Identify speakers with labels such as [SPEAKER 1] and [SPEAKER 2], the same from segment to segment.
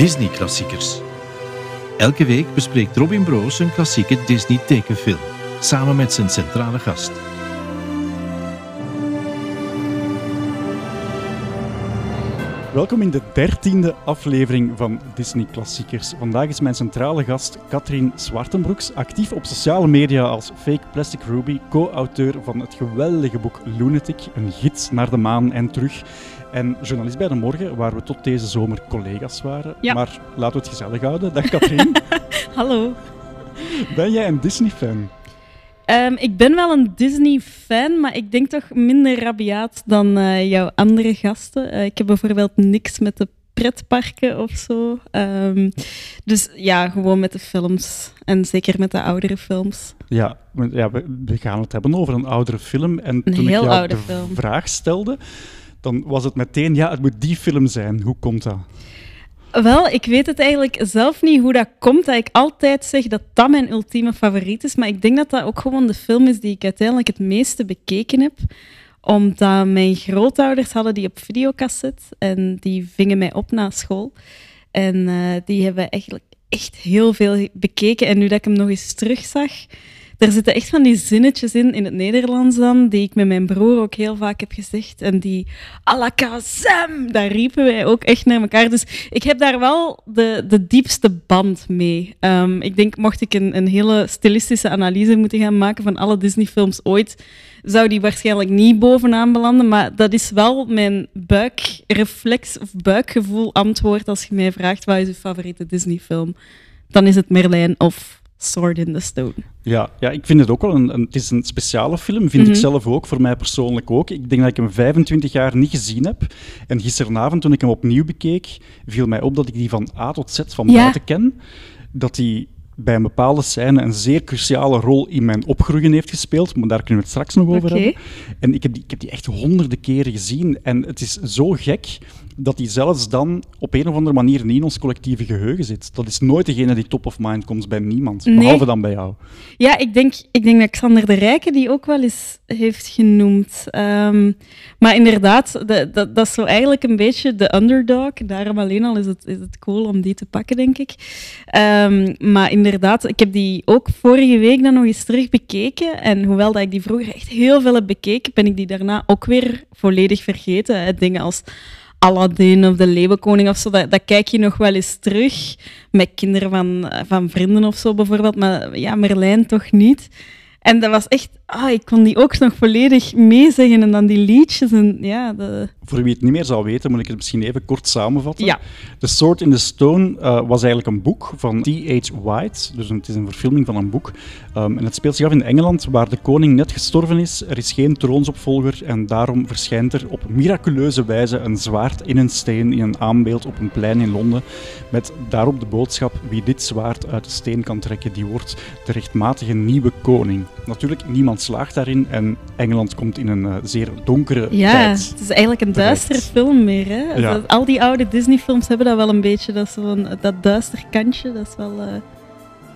[SPEAKER 1] Disney-klassiekers. Elke week bespreekt Robin Broos een klassieke Disney-tekenfilm, samen met zijn centrale gast.
[SPEAKER 2] Welkom in de dertiende aflevering van Disney Klassiekers. Vandaag is mijn centrale gast Katrien Zwartenbroeks, actief op sociale media als Fake Plastic Ruby, co-auteur van het geweldige boek Lunatic, een gids naar de maan en terug. En journalist bij De Morgen, waar we tot deze zomer collega's waren.
[SPEAKER 3] Ja.
[SPEAKER 2] Maar laten we het gezellig houden. Dag Katrien.
[SPEAKER 3] Hallo.
[SPEAKER 2] ben jij een Disney-fan?
[SPEAKER 3] Ehm, ik ben wel een Disney-fan, maar ik denk toch minder rabiaat dan eh, jouw andere gasten. Eh, ik heb bijvoorbeeld niks met de pretparken of zo. Ehm, dus ja, gewoon met de films. En zeker met de oudere films.
[SPEAKER 2] Ja, ja we, we gaan het hebben over een oudere film. En
[SPEAKER 3] Een
[SPEAKER 2] toen ik jou de
[SPEAKER 3] film.
[SPEAKER 2] vraag stelde, dan was het meteen, ja, het moet die film zijn. Hoe komt dat?
[SPEAKER 3] Wel, ik weet het eigenlijk zelf niet hoe dat komt. Dat ik altijd zeg dat dat mijn ultieme favoriet is. Maar ik denk dat dat ook gewoon de film is die ik uiteindelijk het meeste bekeken heb. Omdat mijn grootouders hadden die op videocassette. En die vingen mij op na school. En eh, die hebben eigenlijk echt heel veel bekeken. En nu dat ik hem nog eens terugzag... Er zitten echt van die zinnetjes in, in het Nederlands dan, die ik met mijn broer ook heel vaak heb gezegd. En die alakazam, daar riepen wij ook echt naar elkaar. Dus ik heb daar wel de, de diepste band mee. Ehm, ik denk, mocht ik een, een hele stilistische analyse moeten gaan maken van alle Disney-films ooit, zou die waarschijnlijk niet bovenaan belanden. Maar dat is wel mijn buikreflex of buikgevoel antwoord als je mij vraagt wat is je favoriete Disney-film. Dan is het Merlijn of Sword in the Stone.
[SPEAKER 2] Ja, ja, ik vind het ook wel een, een, het is een speciale film, vind ik
[SPEAKER 3] Mhm.
[SPEAKER 2] zelf ook, voor mij persoonlijk ook. Ik denk dat ik hem 25 jaar niet gezien heb. En gisteravond, toen ik hem opnieuw bekeek, viel mij op dat ik die van A tot Z van
[SPEAKER 3] Ja.
[SPEAKER 2] buiten ken. Dat hij bij een bepaalde scène een zeer cruciale rol in mijn opgroeien heeft gespeeld, maar daar kunnen we het straks nog over hebben. En ik heb, die, ik heb die echt honderden keren gezien. En het is zo gek dat die zelfs dan op een of andere manier niet in ons collectieve geheugen zit. Dat is nooit degene die top of mind komt bij niemand,
[SPEAKER 3] Nee.
[SPEAKER 2] behalve dan bij jou.
[SPEAKER 3] Ja, ik denk, ik denk dat Xander de Rijke die ook wel eens heeft genoemd. Ehm, maar inderdaad, de, dat, dat is zo eigenlijk een beetje de underdog. Daarom alleen al is het, is het cool om die te pakken, denk ik. Ehm, maar inderdaad, ik heb die ook vorige week dan nog eens terug bekeken. En hoewel dat ik die vroeger echt heel veel heb bekeken, ben ik die daarna ook weer volledig vergeten. Hè. Dingen als Aladdin of de Leeuwenkoning of zo, dat, dat kijk je nog wel eens terug. Met kinderen van, van vrienden of zo bijvoorbeeld. Maar ja, Merlijn toch niet. En dat was echt... Ah, ik kon die ook nog volledig meezeggen. En dan die liedjes. En ja, de...
[SPEAKER 2] Voor wie het niet meer zou weten, moet ik het misschien even kort samenvatten.
[SPEAKER 3] Ja.
[SPEAKER 2] The Sword in the Stone eh, was eigenlijk een boek van T.H. White. Dus het is een verfilming van een boek. Um, en het speelt zich af in Engeland, waar de koning net gestorven is. Er is geen troonsopvolger en daarom verschijnt er op miraculeuze wijze een zwaard in een steen in een aanbeeld op een plein in Londen. Met daarop de boodschap: wie dit zwaard uit de steen kan trekken, die wordt de rechtmatige nieuwe koning. Natuurlijk, niemand slaagt daarin en Engeland komt in een eh, zeer donkere
[SPEAKER 3] Ja,
[SPEAKER 2] tijd.
[SPEAKER 3] het is eigenlijk een duistere film meer. Hè?
[SPEAKER 2] Ja.
[SPEAKER 3] Dat- al die oude Disney-films hebben dat wel een beetje. Dat, zo'n, dat duister kantje, dat is wel eh,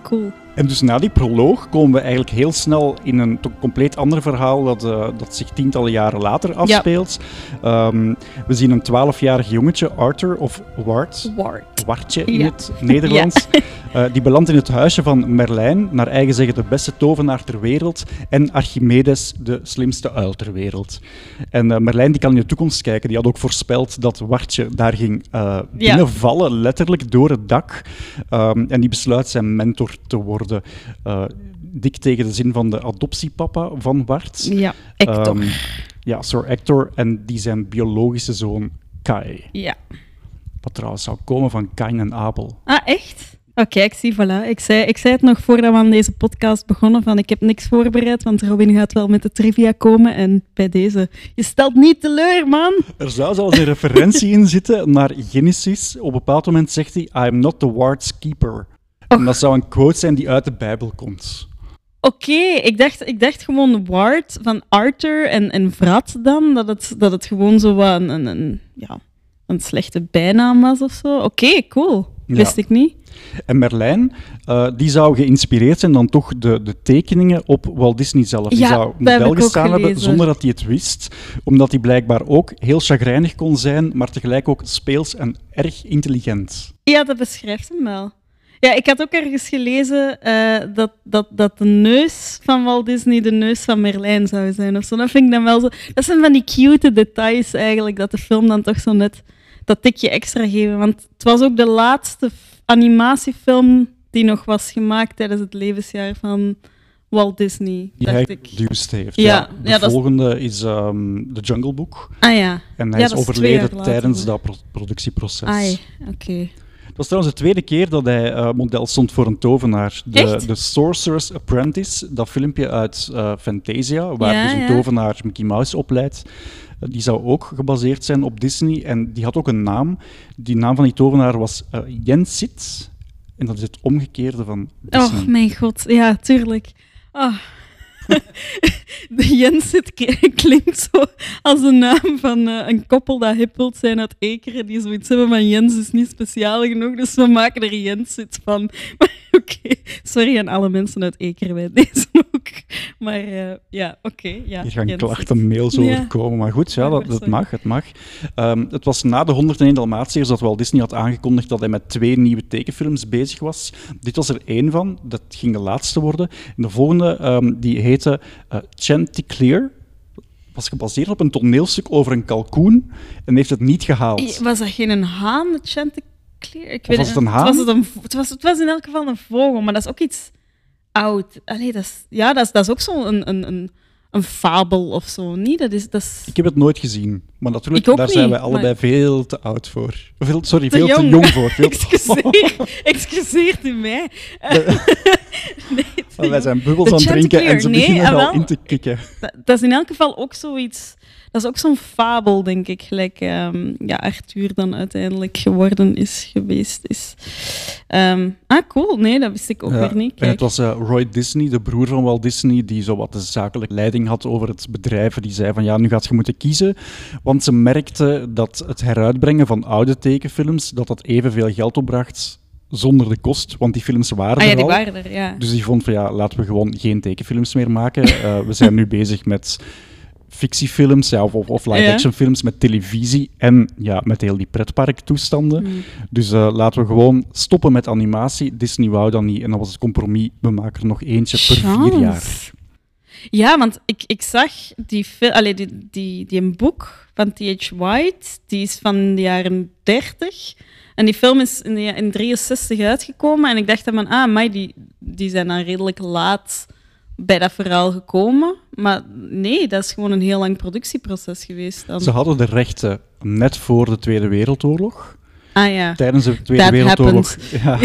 [SPEAKER 3] cool.
[SPEAKER 2] En dus na die proloog komen we eigenlijk heel snel in een compleet ander verhaal dat, eh, dat zich tientallen jaren later afspeelt. Ehm, we zien een twaalfjarig jongetje, Arthur, of Wart,
[SPEAKER 3] Ward.
[SPEAKER 2] Wartje in
[SPEAKER 3] Ja.
[SPEAKER 2] het Nederlands. Eh, die belandt in het huisje van Merlijn, naar eigen zeggen de beste tovenaar ter wereld, en Archimedes, de slimste uil ter wereld. En eh, Merlijn die kan in de toekomst kijken. Die had ook voorspeld dat Wartje daar ging binnenvallen, letterlijk door het dak. Ehm, en die besluit zijn mentor te worden. Eh, dik tegen de zin van de adoptiepapa van Wart.
[SPEAKER 3] Ja, Hector.
[SPEAKER 2] Ehm, ja, Sir Hector en die zijn biologische zoon Kai.
[SPEAKER 3] ja.
[SPEAKER 2] Wat trouwens zou komen van Kain en Abel.
[SPEAKER 3] Ah, echt? Oh, kijk, zie, voilà. Ik zei, ik zei het nog voordat we aan deze podcast begonnen, van ik heb niks voorbereid, want Robin gaat wel met de trivia komen. En bij deze, je stelt niet teleur, man.
[SPEAKER 2] Er zou zelfs een referentie in zitten naar Genesis. Op een bepaald moment zegt hij: I am not the ward's keeper. En dat zou een quote zijn die uit de Bijbel komt.
[SPEAKER 3] Oké, ik, dacht, ik dacht gewoon Ward van Arthur en, en Vrat dan, dat het, dat het gewoon zo wat een, een, een, ja, een slechte bijnaam was of zo. Oké, cool.
[SPEAKER 2] Ja.
[SPEAKER 3] Wist ik niet.
[SPEAKER 2] En Merlijn, uh, die zou geïnspireerd zijn dan toch de, de tekeningen op Walt Disney zelf. Die
[SPEAKER 3] ja,
[SPEAKER 2] zou model gestaan hebben zonder dat hij het wist. Omdat hij blijkbaar ook heel chagrijnig kon zijn, maar tegelijk ook speels en erg intelligent.
[SPEAKER 3] Ja, dat beschrijft hem wel. Ja, ik had ook ergens gelezen uh, dat, dat, dat de neus van Walt Disney de neus van Merlijn zou zijn. Of zo. Dat vind ik dan wel zo. Dat zijn van die cute details eigenlijk, dat de film dan toch zo net dat tikje extra geven. Want het was ook de laatste animatiefilm die nog was gemaakt tijdens het levensjaar van Walt Disney.
[SPEAKER 2] Die hij geduurd heeft. Ja, ja. de volgende is um, The Jungle Book.
[SPEAKER 3] Ah ja.
[SPEAKER 2] En hij is overleden tijdens dat productieproces.
[SPEAKER 3] Ah, oké.
[SPEAKER 2] Het was trouwens de tweede keer dat hij uh, model stond voor een tovenaar. De, The Sorcerer's Apprentice, dat filmpje uit uh, Fantasia, waar dus een tovenaar Mickey Mouse opleidt. Uh, die zou ook gebaseerd zijn op Disney en die had ook een naam. Die naam van die tovenaar was Jensit. En dat is het omgekeerde van Disney.
[SPEAKER 3] Oh mijn god, ja, tuurlijk. Oh. de Jensit klinkt zo als de naam van uh, een koppel dat hippelt zijn uit Ekeren, die zoiets hebben van Jens is niet speciaal genoeg, dus we maken er Jensit van. oké, sorry aan alle mensen uit Ekeren bij deze ook. Maar uh, ja, oké. Okay, ja,
[SPEAKER 2] Hier gaan klachten, mails over komen, maar goed, ja, dat, dat mag, het mag. Um, het was na de 101 Dalmatiërs dat Walt Disney had aangekondigd dat hij met twee nieuwe tekenfilms bezig was. Dit was er één van, dat ging de laatste worden. En de volgende, um, die heette uh, Chanticleer was gebaseerd op een toneelstuk over een kalkoen en heeft het niet gehaald.
[SPEAKER 3] Was dat geen haan, Chanticleer?
[SPEAKER 2] Ik weet was het een haan?
[SPEAKER 3] Het was, het, een, het, was, het was in elk geval een vogel, maar dat is ook iets oud. Allee, dat is, ja, dat is, dat is ook zo'n een, een, een, een fabel of zo, niet? Dat is, dat is...
[SPEAKER 2] Ik heb het nooit gezien, maar natuurlijk, daar zijn wij allebei veel te oud voor. Veel, sorry, veel te jong voor. Veel
[SPEAKER 3] Excuseer, excuseert u mij.
[SPEAKER 2] nee, wij zijn bubbels aan het drinken en ze nee, beginnen ah, al in te kikken.
[SPEAKER 3] Dat, dat is in elk geval ook zoiets dat is ook zo'n fabel, denk ik, gelijk um, ja, Arthur dan uiteindelijk geworden is, geweest is. Um, ah, cool. Nee, dat wist ik ook weer niet.
[SPEAKER 2] En het was uh, Roy Disney, de broer van Walt Disney, die zo wat de zakelijke leiding had over het bedrijf. Die zei van, ja, nu gaat je moeten kiezen. Want ze merkte dat het heruitbrengen van oude tekenfilms, dat dat evenveel geld opbracht zonder de kost, want die films waren
[SPEAKER 3] ah, ja,
[SPEAKER 2] er
[SPEAKER 3] die
[SPEAKER 2] al.
[SPEAKER 3] Waren er, ja.
[SPEAKER 2] Dus die vond van ja, laten we gewoon geen tekenfilms meer maken. Uh, we zijn nu bezig met fictiefilms ja, of, of live-action films met televisie en ja, met heel die pretparktoestanden. Mm. Dus uh, laten we gewoon stoppen met animatie. Disney wou dat niet en dat was het compromis. We maken er nog eentje per vier jaar.
[SPEAKER 3] Ja, want ik, ik zag die, allee, die, die, die een boek van T.H. White, die is van de jaren 30. En die film is in, de, in 63 uitgekomen. En ik dacht dan van, ah, maar die, die zijn dan redelijk laat bij dat verhaal gekomen. Maar nee, dat is gewoon een heel lang productieproces geweest. Dan.
[SPEAKER 2] Ze hadden de rechten net voor de Tweede Wereldoorlog.
[SPEAKER 3] Ah ja.
[SPEAKER 2] Tijdens de Tweede Wereldoorlog. Ja.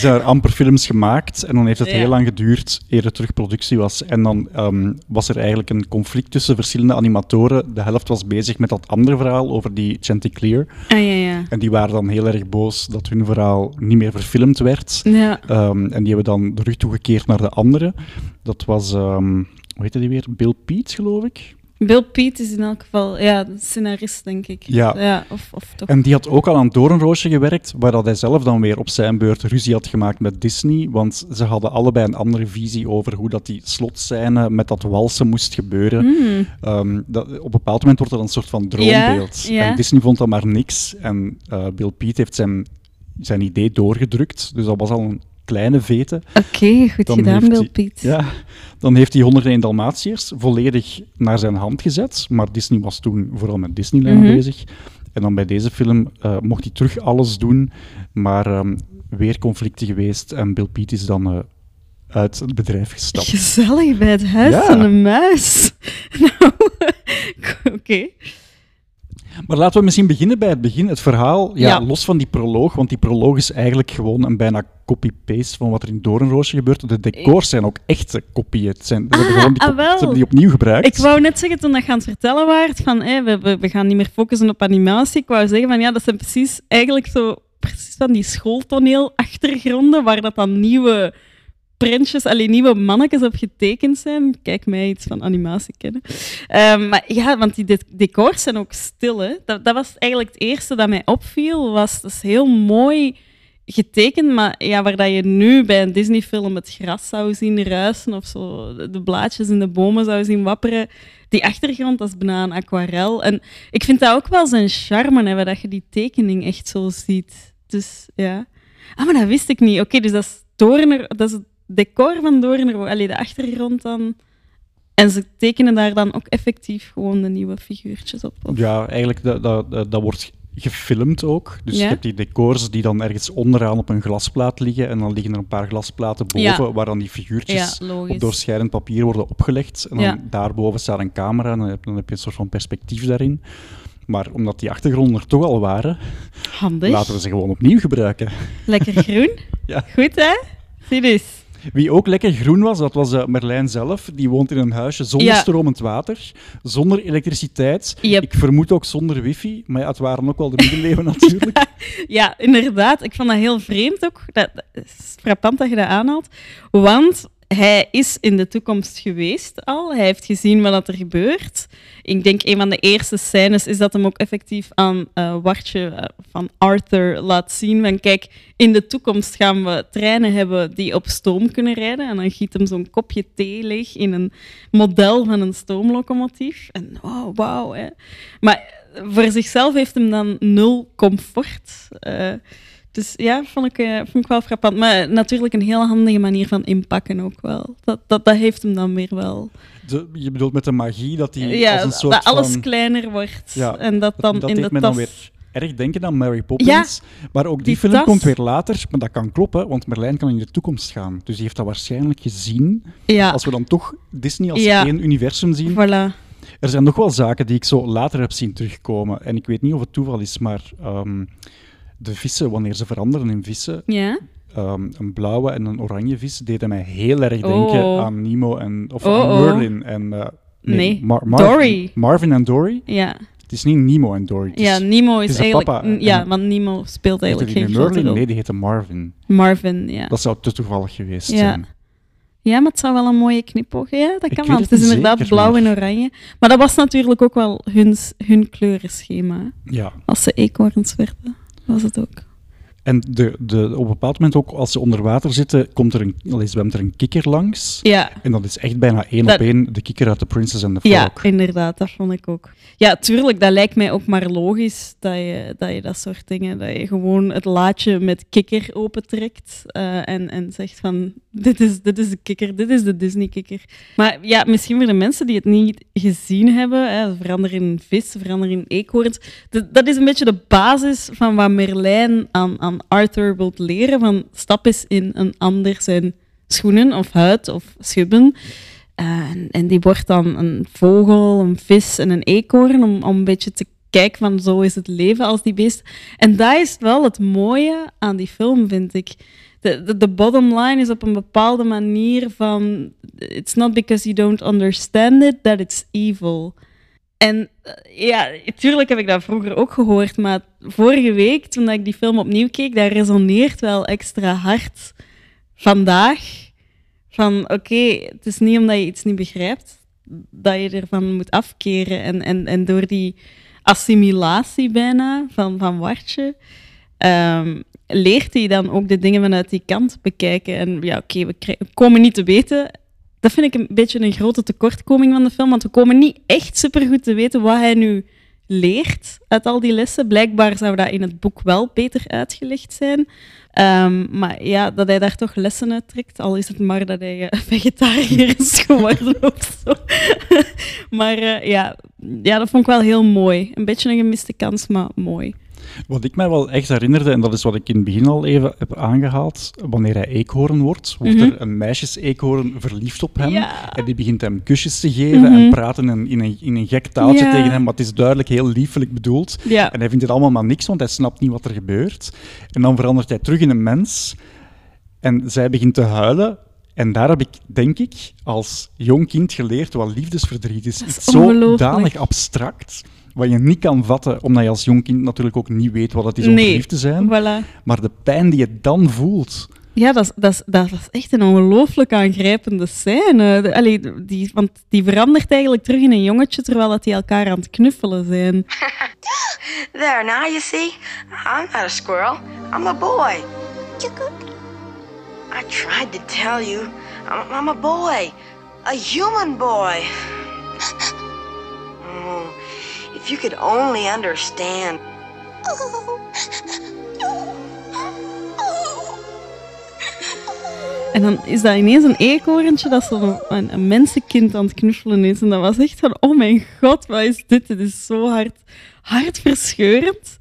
[SPEAKER 2] zijn er amper films gemaakt en dan heeft het heel lang geduurd eer er terug productie was. En dan ehm, was er eigenlijk een conflict tussen verschillende animatoren. De helft was bezig met dat andere verhaal over die Chanticleer.
[SPEAKER 3] Ah, ja, ja.
[SPEAKER 2] En die waren dan heel erg boos dat hun verhaal niet meer verfilmd werd.
[SPEAKER 3] Ja.
[SPEAKER 2] Um, en die hebben dan de rug toegekeerd naar de andere. Dat was, um, hoe heette die weer? Bill Peets, geloof ik.
[SPEAKER 3] Bill Piet is in elk geval ja, de scenarist, denk ik.
[SPEAKER 2] Ja.
[SPEAKER 3] ja of, of toch.
[SPEAKER 2] En die had ook al aan Doornroosje gewerkt, waar dat hij zelf dan weer op zijn beurt ruzie had gemaakt met Disney, want ze hadden allebei een andere visie over hoe dat die slotscène met dat walsen moest gebeuren.
[SPEAKER 3] Mm.
[SPEAKER 2] Um, dat, op een bepaald moment wordt dat een soort van droombeeld.
[SPEAKER 3] Ja, ja.
[SPEAKER 2] En Disney vond dat maar niks. En uh, Bill Piet heeft zijn, zijn idee doorgedrukt, dus dat was al een kleine veten.
[SPEAKER 3] Oké, goed gedaan, Bill Piet.
[SPEAKER 2] Ja, dan heeft hij 101 Dalmatiërs volledig naar zijn hand gezet. Maar Disney was toen vooral met Disneyland
[SPEAKER 3] Mhm.
[SPEAKER 2] bezig. En dan bij deze film eh, mocht hij terug alles doen, maar ehm, weer conflicten geweest. En Bill Piet is dan eh, uit het bedrijf gestapt.
[SPEAKER 3] Gezellig bij het huis
[SPEAKER 2] Ja.
[SPEAKER 3] van een muis. nou, oké.
[SPEAKER 2] Maar laten we misschien beginnen bij het begin. Het verhaal, ja,
[SPEAKER 3] Ja.
[SPEAKER 2] los van die proloog, want die proloog is eigenlijk gewoon een bijna copy-paste van wat er in Doornroosje gebeurt. De decors zijn ook echte kopieën. Het zijn, ze, hebben die,
[SPEAKER 3] ah, wel.
[SPEAKER 2] ze hebben die opnieuw gebruikt.
[SPEAKER 3] Ik wou net zeggen, toen dat je aan het vertellen waard, van we, we, we gaan niet meer focussen op animatie. Ik wou zeggen van ja, dat zijn precies eigenlijk zo precies van die schooltoneel-achtergronden waar dat dan nieuwe printjes, alleen nieuwe mannetjes op getekend zijn. Kijk mij iets van animatie kennen. Ehm, maar ja, want die de- decors zijn ook stil. Hè. Dat, was eigenlijk het eerste dat mij opviel. Was, dat is heel mooi getekend, maar ja, waar dat je nu bij een Disney-film het gras zou zien ruisen of zo, de blaadjes in de bomen zou zien wapperen. Die achtergrond, dat is bijna een aquarel. En ik vind dat ook wel zijn charme, hè, dat je die tekening echt zo ziet. Dus ja. Ah, maar dat wist ik niet. Oké, dus dat is Doorner, dat is decor van Doorner, allee, de achtergrond dan. En ze tekenen daar dan ook effectief gewoon de nieuwe figuurtjes op. of-
[SPEAKER 2] Ja, eigenlijk, dat, dat, dat, wordt gefilmd ook. Dus
[SPEAKER 3] Ja.
[SPEAKER 2] je hebt die decors die dan ergens onderaan op een glasplaat liggen en dan liggen er een paar glasplaten boven
[SPEAKER 3] Ja.
[SPEAKER 2] waar dan die figuurtjes
[SPEAKER 3] Ja,
[SPEAKER 2] op doorschijnend papier worden opgelegd. En dan daarboven staat een camera en dan heb, dan heb je een soort van perspectief daarin. Maar omdat die achtergronden er toch al waren,
[SPEAKER 3] Handig.
[SPEAKER 2] laten we ze gewoon opnieuw gebruiken.
[SPEAKER 3] Lekker groen.
[SPEAKER 2] Ja.
[SPEAKER 3] Goed, hè? Zie dus.
[SPEAKER 2] Wie ook lekker groen was, dat was eh, Merlijn zelf. Die woont in een huisje zonder
[SPEAKER 3] Ja.
[SPEAKER 2] stromend water, zonder elektriciteit.
[SPEAKER 3] Yep.
[SPEAKER 2] Ik vermoed ook zonder wifi, maar ja, het waren ook wel de middeleeuwen natuurlijk.
[SPEAKER 3] Ja, inderdaad. Ik vond dat heel vreemd ook. Dat, dat is frappant dat je dat aanhaalt. Want hij is in de toekomst geweest al. Hij heeft gezien wat er gebeurt. Ik denk een van de eerste scènes is dat hem ook effectief aan eh Wartje eh, van Arthur laat zien. Van kijk, in de toekomst gaan we treinen hebben die op stoom kunnen rijden. En dan giet hem zo'n kopje thee leeg in een model van een stoomlocomotief. En oh, wauw. Maar voor zichzelf heeft hem dan nul comfort. Eh, dus ja, vond ik, eh, vond ik wel frappant. Maar natuurlijk een heel handige manier van inpakken ook wel. Dat, dat, dat heeft hem dan weer wel.
[SPEAKER 2] De- je bedoelt met de magie dat die
[SPEAKER 3] ja,
[SPEAKER 2] als een soort
[SPEAKER 3] dat alles
[SPEAKER 2] van...
[SPEAKER 3] kleiner wordt.
[SPEAKER 2] Ja,
[SPEAKER 3] en dat dan
[SPEAKER 2] dat
[SPEAKER 3] in de
[SPEAKER 2] me
[SPEAKER 3] tas...
[SPEAKER 2] dan weer erg denken aan Mary Poppins. Maar ook die,
[SPEAKER 3] die
[SPEAKER 2] film
[SPEAKER 3] tas.
[SPEAKER 2] komt weer later, maar dat kan kloppen, want Merlijn kan in de toekomst gaan. Dus die heeft dat waarschijnlijk gezien.
[SPEAKER 3] Ja,
[SPEAKER 2] Als we dan toch Disney als
[SPEAKER 3] Ja.
[SPEAKER 2] één universum zien.
[SPEAKER 3] voilà.
[SPEAKER 2] Er zijn nog wel zaken die ik zo later heb zien terugkomen. En ik weet niet of het toeval is, maar ehm, de vissen, wanneer ze veranderen in vissen,
[SPEAKER 3] Ja.
[SPEAKER 2] ehm, een blauwe en een oranje vis, deden mij heel erg denken
[SPEAKER 3] Oh.
[SPEAKER 2] aan Nemo en of
[SPEAKER 3] Oh,
[SPEAKER 2] aan
[SPEAKER 3] oh.
[SPEAKER 2] Merlin en eh,
[SPEAKER 3] Nee,
[SPEAKER 2] Mar-
[SPEAKER 3] Dory.
[SPEAKER 2] Marvin en Dory.
[SPEAKER 3] Ja.
[SPEAKER 2] Het is niet Nemo en Dory. Is,
[SPEAKER 3] ja, Nemo is, eigenlijk... ja, want Nemo speelt eigenlijk geen
[SPEAKER 2] Merlin?
[SPEAKER 3] rol.
[SPEAKER 2] Nee, die heette Marvin.
[SPEAKER 3] Marvin, ja.
[SPEAKER 2] Dat zou te toevallig geweest
[SPEAKER 3] Ja.
[SPEAKER 2] zijn.
[SPEAKER 3] Ja, maar het zou wel een mooie knipoog. Ja, dat kan wel.
[SPEAKER 2] het
[SPEAKER 3] is inderdaad
[SPEAKER 2] zeker,
[SPEAKER 3] blauw
[SPEAKER 2] maar-
[SPEAKER 3] en oranje. Maar dat was natuurlijk ook wel hun, hun kleurenschema.
[SPEAKER 2] Ja.
[SPEAKER 3] Als ze eekhoorns werden, was het ook.
[SPEAKER 2] En de, de, op een bepaald moment ook, als ze onder water zitten, komt er een, allee, zwemt er een kikker langs.
[SPEAKER 3] Ja,
[SPEAKER 2] En dat is echt bijna één
[SPEAKER 3] Dat-
[SPEAKER 2] op één de kikker uit The Princess and the Frog.
[SPEAKER 3] ja, inderdaad. Dat vond ik ook. Ja, tuurlijk, dat lijkt mij ook maar logisch dat je dat, je dat soort dingen, dat je gewoon het laadje met kikker opentrekt eh, en, en zegt van, dit is, dit is de kikker, dit is de Disney-kikker. Maar ja, misschien voor de mensen die het niet gezien hebben, hè, verander in vis, verander in eekhoorns. Dat, dat is een beetje de basis van wat Merlijn aan, aan Arthur wilt leren, van stap eens in een ander zijn schoenen of huid of schubben. Eh, en, die wordt dan een vogel, een vis en een eekhoorn om, om een beetje te kijken van zo is het leven als die beest. En dat is wel het mooie aan die film, vind ik. De, de, de bottom line is op een bepaalde manier van it's not because you don't understand it that it's evil. En eh, ja, tuurlijk heb ik dat vroeger ook gehoord, maar vorige week, toen ik die film opnieuw keek, dat resoneert wel extra hard vandaag. Van oké, het is niet omdat je iets niet begrijpt dat je ervan moet afkeren. En, en, en door die assimilatie bijna van, van Wartje, ehm, leert hij dan ook de dingen vanuit die kant bekijken. En ja, oké, we komen niet te weten. Dat vind ik een beetje een grote tekortkoming van de film, want we komen niet echt supergoed te weten wat hij nu leert uit al die lessen. Blijkbaar zou dat in het boek wel beter uitgelegd zijn. Ehm, maar ja, dat hij daar toch lessen uit trekt, al is het maar dat hij eh, vegetariër is geworden of zo. maar eh, ja, ja, dat vond ik wel heel mooi. Een beetje een gemiste kans, maar mooi.
[SPEAKER 2] Wat ik mij wel echt herinnerde, en dat is wat ik in het begin al even heb aangehaald, wanneer hij eekhoorn wordt, wordt
[SPEAKER 3] Mhm.
[SPEAKER 2] er een meisjes-eekhoorn verliefd op hem.
[SPEAKER 3] Ja.
[SPEAKER 2] En die begint hem kusjes te geven
[SPEAKER 3] Mhm.
[SPEAKER 2] en praten in, in, een, in een gek taaltje
[SPEAKER 3] Ja.
[SPEAKER 2] tegen hem, maar het is duidelijk heel liefelijk bedoeld.
[SPEAKER 3] Ja,
[SPEAKER 2] En hij vindt het allemaal maar niks, want hij snapt niet wat er gebeurt. En dan verandert hij terug in een mens. En zij begint te huilen. En daar heb ik, denk ik, als jong kind geleerd wat liefdesverdriet is.
[SPEAKER 3] Dat is
[SPEAKER 2] Iets zo danig abstract, wat je niet kan vatten, omdat je als jong kind natuurlijk ook niet weet wat het is om
[SPEAKER 3] Nee.
[SPEAKER 2] verliefd te zijn.
[SPEAKER 3] voilà.
[SPEAKER 2] Maar de pijn die je dan voelt...
[SPEAKER 3] Ja, dat is, dat, is, dat is echt een ongelooflijk aangrijpende scène. De- allee, die, want die verandert eigenlijk terug in een jongetje terwijl dat die elkaar aan het knuffelen zijn.
[SPEAKER 4] There, now you see? I'm not a squirrel. I'm a boy. I tried to tell you. I'm, I'm a boy. A human boy. If you could only understand.
[SPEAKER 3] En dan is dat ineens een eekhoorntje dat zo een, een mensenkind aan het knuffelen is. En dat was echt van, oh mijn god, wat is dit? Dit is zo hard, hartverscheurend.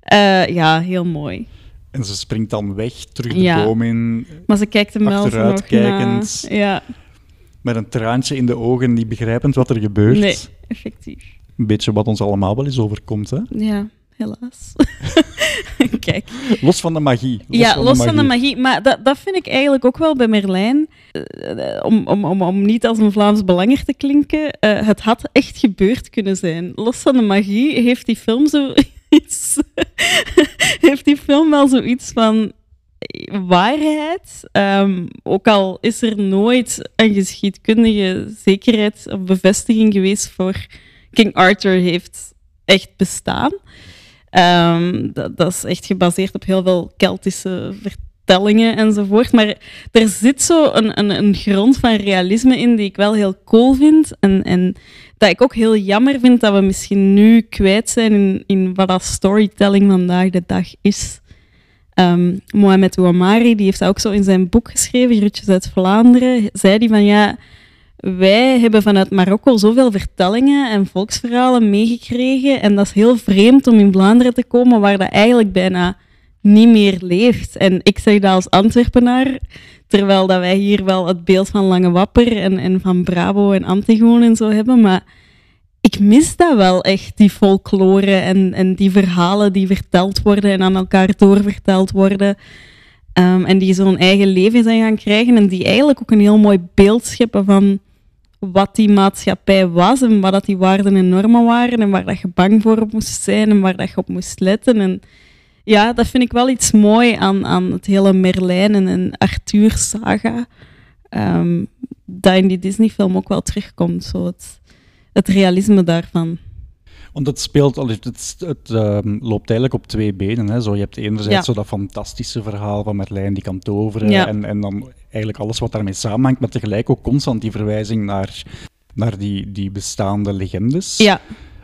[SPEAKER 3] Eh, ja, heel mooi.
[SPEAKER 2] En ze springt dan weg, terug de
[SPEAKER 3] Ja.
[SPEAKER 2] boom in,
[SPEAKER 3] Maar ze kijkt hem wel nog na.
[SPEAKER 2] Achteruitkijkend.
[SPEAKER 3] Ja,
[SPEAKER 2] met een traantje in de ogen, niet begrijpend wat er gebeurt.
[SPEAKER 3] nee, effectief.
[SPEAKER 2] Een beetje wat ons allemaal wel eens overkomt, hè?
[SPEAKER 3] Ja, helaas. Kijk.
[SPEAKER 2] Los van de magie.
[SPEAKER 3] ja, los van de magie. Maar dat, dat vind ik eigenlijk ook wel bij Merlijn. Eh, om, om, om, om niet als een Vlaams belanger te klinken. eh, het had echt gebeurd kunnen zijn. Los van de magie heeft die film zoiets. heeft die film wel zoiets van waarheid. Ehm, ook al is er nooit een geschiedkundige zekerheid of bevestiging geweest voor King Arthur heeft echt bestaan. Ehm, dat, is echt gebaseerd op heel veel Keltische vertellingen enzovoort. Maar er zit zo een, een, een grond van realisme in die ik wel heel cool vind. En, en dat ik ook heel jammer vind dat we misschien nu kwijt zijn in, in wat dat storytelling vandaag de dag is. Ehm Mohamed Ouamari, die heeft dat ook zo in zijn boek geschreven, Rutjes uit Vlaanderen, zei die van ja, wij hebben vanuit Marokko zoveel vertellingen en volksverhalen meegekregen en dat is heel vreemd om in Vlaanderen te komen waar dat eigenlijk bijna niet meer leeft. En ik zeg dat als Antwerpenaar, terwijl dat wij hier wel het beeld van Lange Wapper en, en van Bravo en Antigone en zo hebben, maar ik mis dat wel echt, die folklore en, en die verhalen die verteld worden en aan elkaar doorverteld worden. Ehm, en die zo'n eigen leven zijn gaan krijgen en die eigenlijk ook een heel mooi beeld scheppen van wat die maatschappij was en wat dat die waarden en normen waren en waar dat je bang voor moest zijn en waar dat je op moest letten. En ja, dat vind ik wel iets mooi aan, aan het hele Merlijn en, Arthur-saga. Ehm, dat in die Disney-film ook wel terugkomt, zo het realisme daarvan.
[SPEAKER 2] Want het speelt, al- het, het, het, ehm, loopt eigenlijk op twee benen. Hè. Zo, je hebt enerzijds
[SPEAKER 3] Ja.
[SPEAKER 2] zo dat fantastische verhaal van Merlijn die kan toveren.
[SPEAKER 3] Ja.
[SPEAKER 2] En, en dan eigenlijk alles wat daarmee samenhangt, maar tegelijk ook constant die verwijzing naar, naar die, die bestaande legendes.
[SPEAKER 3] Ja,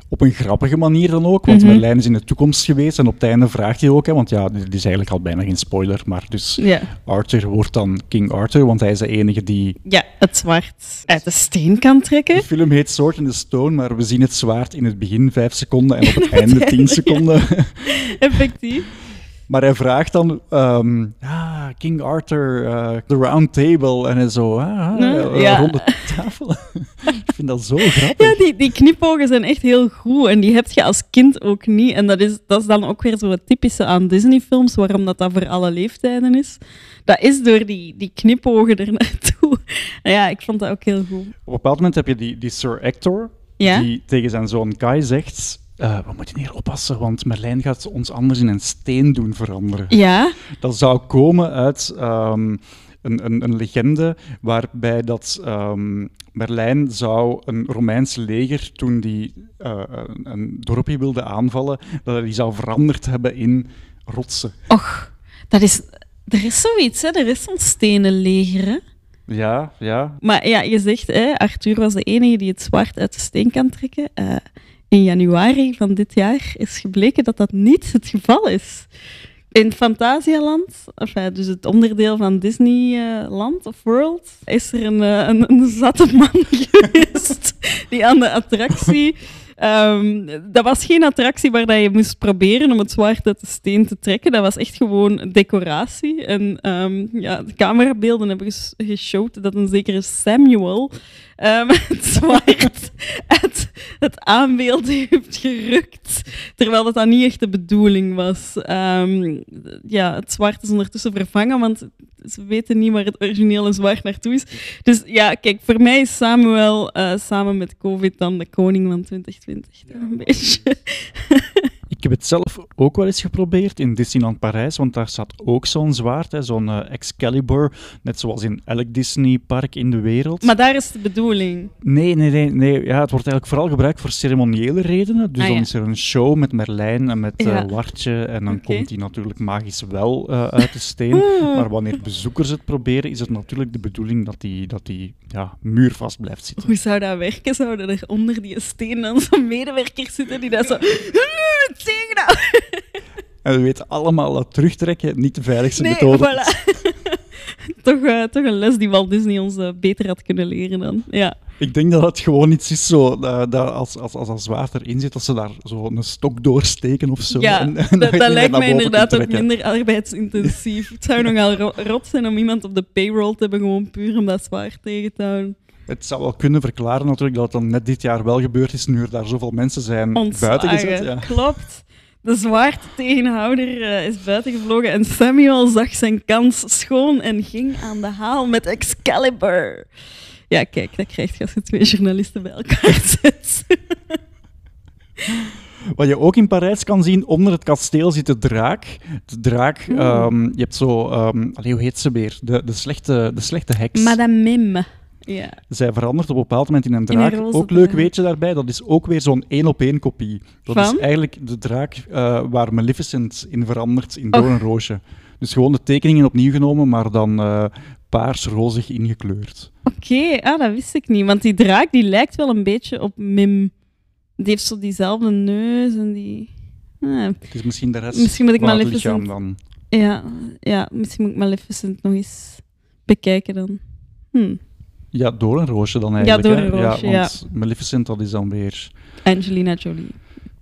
[SPEAKER 2] Op een grappige manier dan ook, want
[SPEAKER 3] Mhm.
[SPEAKER 2] Merlijn is in de toekomst geweest en op het einde vraagt hij ook, hè, want ja, dit is eigenlijk al bijna geen spoiler, maar dus. Arthur wordt dan King Arthur, want hij is de enige die...
[SPEAKER 3] ja, het zwart uit de steen kan trekken.
[SPEAKER 2] De film heet Sword in the Stone, maar we zien het zwaard in het begin vijf seconden en op het einde tien
[SPEAKER 3] einde, ja.
[SPEAKER 2] seconden.
[SPEAKER 3] Effectief.
[SPEAKER 2] Maar hij vraagt dan, ehm, ah, King Arthur, eh, the round table, en zo, ah,
[SPEAKER 3] Nee,
[SPEAKER 2] eh,
[SPEAKER 3] ja.
[SPEAKER 2] rond de tafel. ik vind dat zo grappig.
[SPEAKER 3] Ja, die, die knipogen zijn echt heel goed en die heb je als kind ook niet. En dat is, dat is dan ook weer zo het typische aan Disney-films, waarom dat, dat voor alle leeftijden is. Dat is door die, die knipogen er naartoe. Ja, ik vond dat ook heel goed.
[SPEAKER 2] Op een bepaald moment heb je die, die Sir Hector,
[SPEAKER 3] Ja?
[SPEAKER 2] die tegen zijn zoon Kai zegt, eh, we moeten hier oppassen, want Merlijn gaat ons anders in een steen doen veranderen.
[SPEAKER 3] Ja,
[SPEAKER 2] Dat zou komen uit ehm, een, een, een legende waarbij dat ehm, Merlijn zou een Romeins leger, toen die eh, een, een dorpje wilde aanvallen, dat hij die zou veranderd hebben in rotsen.
[SPEAKER 3] och, dat is... Er is zoiets, hè. Er is zo'n stenen leger, hè.
[SPEAKER 2] Ja, ja.
[SPEAKER 3] Maar ja, je zegt, hè, Arthur was de enige die het zwaard uit de steen kan trekken. Eh, in januari van dit jaar is gebleken dat dat niet het geval is. In Fantasialand, dus het onderdeel van Disneyland of World, is er een, eh, een, een zatte man geweest die aan de attractie... ehm, dat was geen attractie waar dat je moest proberen om het zwaard uit de steen te trekken. Dat was echt gewoon decoratie. En ehm, ja, de camerabeelden hebben ges- dat een zekere Samuel ehm, het zwaard uit het aanbeeld heeft gerukt. Terwijl dat dan niet echt de bedoeling was. Ja, het zwaard is ondertussen vervangen, want ze weten niet waar het originele zwaard naartoe is. Dus ja, kijk, voor mij is Samuel eh, samen met COVID dan de koning van 2020. toch Een beetje.
[SPEAKER 2] Ik heb het zelf ook wel eens geprobeerd in Disneyland Parijs, want daar staat ook zo'n zwaard, zo'n eh, Excalibur, net zoals in elk Disneypark in de wereld.
[SPEAKER 3] Maar daar is de bedoeling.
[SPEAKER 2] Nee, nee, nee. nee. Ja, het wordt eigenlijk vooral gebruikt voor ceremoniële redenen. Dus
[SPEAKER 3] Ah,
[SPEAKER 2] dan
[SPEAKER 3] ja.
[SPEAKER 2] is er een show met Merlijn en met eh. Wartje. En dan komt hij natuurlijk magisch wel eh, uit de steen.
[SPEAKER 3] Oeh.
[SPEAKER 2] Maar wanneer bezoekers het proberen, is het natuurlijk de bedoeling dat die, dat die ja, muurvast blijft zitten.
[SPEAKER 3] Hoe zou dat werken? Zouden er onder die steen dan zo'n medewerkers zitten die dat zo... Tegen nou!
[SPEAKER 2] En we weten allemaal dat terugtrekken niet de veiligste
[SPEAKER 3] Nee,
[SPEAKER 2] methode is.
[SPEAKER 3] toch, eh, toch een les die Walt Disney ons eh, beter had kunnen leren dan. Ja.
[SPEAKER 2] Ik denk dat het gewoon iets is zo, dat, dat als, als, als dat zwaard erin zit, dat ze daar zo een stok doorsteken of zo.
[SPEAKER 3] Ja,
[SPEAKER 2] en- en
[SPEAKER 3] dat, dat lijkt mij inderdaad ook minder arbeidsintensief. Het zou nogal ro- rot zijn om iemand op de payroll te hebben, gewoon puur om dat zwaar tegen te houden.
[SPEAKER 2] Het zou wel kunnen verklaren natuurlijk dat het dan net dit jaar wel gebeurd is, nu er daar zoveel mensen zijn.
[SPEAKER 3] Ontslagen.
[SPEAKER 2] Ja.
[SPEAKER 3] Klopt. De zwaardtegenhouder eh, is buiten gevlogen en Samuel zag zijn kans schoon en ging aan de haal met Excalibur. Ja, kijk, dat krijg je als je twee journalisten bij elkaar zet.
[SPEAKER 2] Wat je ook in Parijs kan zien, onder het kasteel zit de draak. De draak, ehm, je hebt zo, allee, hoe heet ze weer? De, de, slechte, de slechte heks.
[SPEAKER 3] Madame Mim. Ja.
[SPEAKER 2] Zij verandert op een bepaald moment in een draak. ook leuk weet je daarbij, dat is ook weer zo'n één-op-één kopie. Dat
[SPEAKER 3] Van?
[SPEAKER 2] is eigenlijk de draak eh, waar Maleficent in verandert in
[SPEAKER 3] Och.
[SPEAKER 2] Doornroosje. Dus gewoon de tekeningen opnieuw genomen, maar dan eh paars-rozig ingekleurd.
[SPEAKER 3] Oké, ah, dat wist ik niet. Want die draak die lijkt wel een beetje op Mim. Die heeft zo diezelfde neus en die... Ah,
[SPEAKER 2] misschien de rest
[SPEAKER 3] Misschien moet ik
[SPEAKER 2] van
[SPEAKER 3] Maleficent-
[SPEAKER 2] dan.
[SPEAKER 3] ja, ja, misschien moet ik Maleficent nog eens bekijken dan. Hm.
[SPEAKER 2] Ja, door een roosje dan eigenlijk. hè. Ja. Want Maleficent, dat is dan weer...
[SPEAKER 3] Angelina Jolie.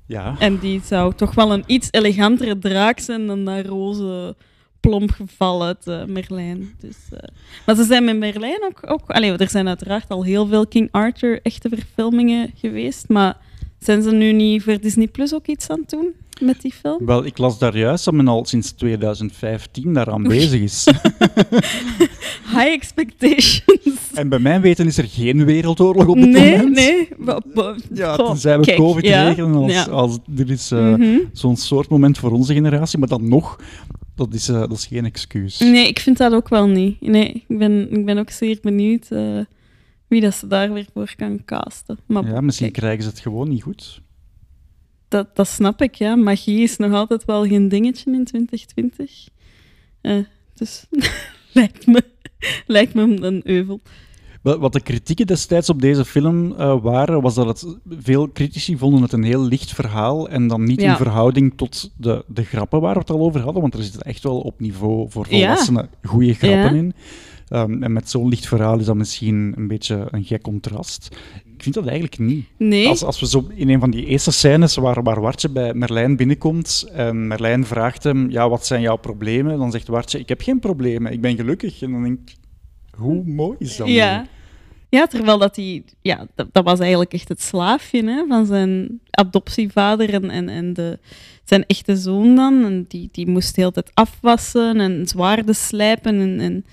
[SPEAKER 2] Ja,
[SPEAKER 3] En die zou toch wel een iets elegantere draak zijn dan dat roze plomp geval uit eh, Merlijn. Dus, eh, Maar ze zijn met Merlijn ook... ook allee, er zijn uiteraard al heel veel King Arthur echte verfilmingen geweest, maar zijn ze nu niet voor Disney Plus ook iets aan het doen met die film?
[SPEAKER 2] wel, ik las daar juist dat men al sinds 2015 daaraan bezig is.
[SPEAKER 3] High expectations.
[SPEAKER 2] en bij mijn weten is er geen wereldoorlog op dit
[SPEAKER 3] Nee,
[SPEAKER 2] moment.
[SPEAKER 3] nee. Wa-
[SPEAKER 2] Ja, tenzij we
[SPEAKER 3] kijk,
[SPEAKER 2] COVID
[SPEAKER 3] ja,
[SPEAKER 2] regelen als,
[SPEAKER 3] ja.
[SPEAKER 2] als er is eh,
[SPEAKER 3] Mhm.
[SPEAKER 2] zo'n soort moment voor onze generatie, maar dan nog, dat is, eh, dat is geen excuus.
[SPEAKER 3] Nee, ik vind dat ook wel niet. Nee, ik ben, ik ben ook zeer benieuwd eh, wie dat ze daar weer voor kan casten. Maar
[SPEAKER 2] Ja, misschien
[SPEAKER 3] kijk,
[SPEAKER 2] krijgen ze het gewoon niet goed.
[SPEAKER 3] dat, dat snap ik, ja. Magie is nog altijd wel geen dingetje in 2020. Eh, dus lijkt, me, lijkt me een euvel.
[SPEAKER 2] Wat de kritieken destijds op deze film eh, waren, was dat het, veel critici vonden het een heel licht verhaal en dan niet
[SPEAKER 3] Ja.
[SPEAKER 2] in verhouding tot de, de grappen waar we het al over hadden, want er zitten echt wel op niveau voor
[SPEAKER 3] Ja.
[SPEAKER 2] volwassenen goede grappen
[SPEAKER 3] Ja.
[SPEAKER 2] in. Ehm, en met zo'n licht verhaal is dat misschien een beetje een gek contrast. Ik vind dat eigenlijk niet.
[SPEAKER 3] Nee,
[SPEAKER 2] Als, als we zo in een van die eerste scènes waar, waar Wartje bij Merlijn binnenkomt en Merlijn vraagt hem, ja, wat zijn jouw problemen? Dan zegt Wartje, ik heb geen problemen, ik ben gelukkig. En dan denk ik, hoe mooi is dat nu?
[SPEAKER 3] ja. Ja, terwijl dat hij... Ja, dat, dat was eigenlijk echt het slaafje hè, van zijn adoptievader en, en, en de, zijn echte zoon dan. En die, die moest de hele tijd afwassen en zwaarden slijpen en, en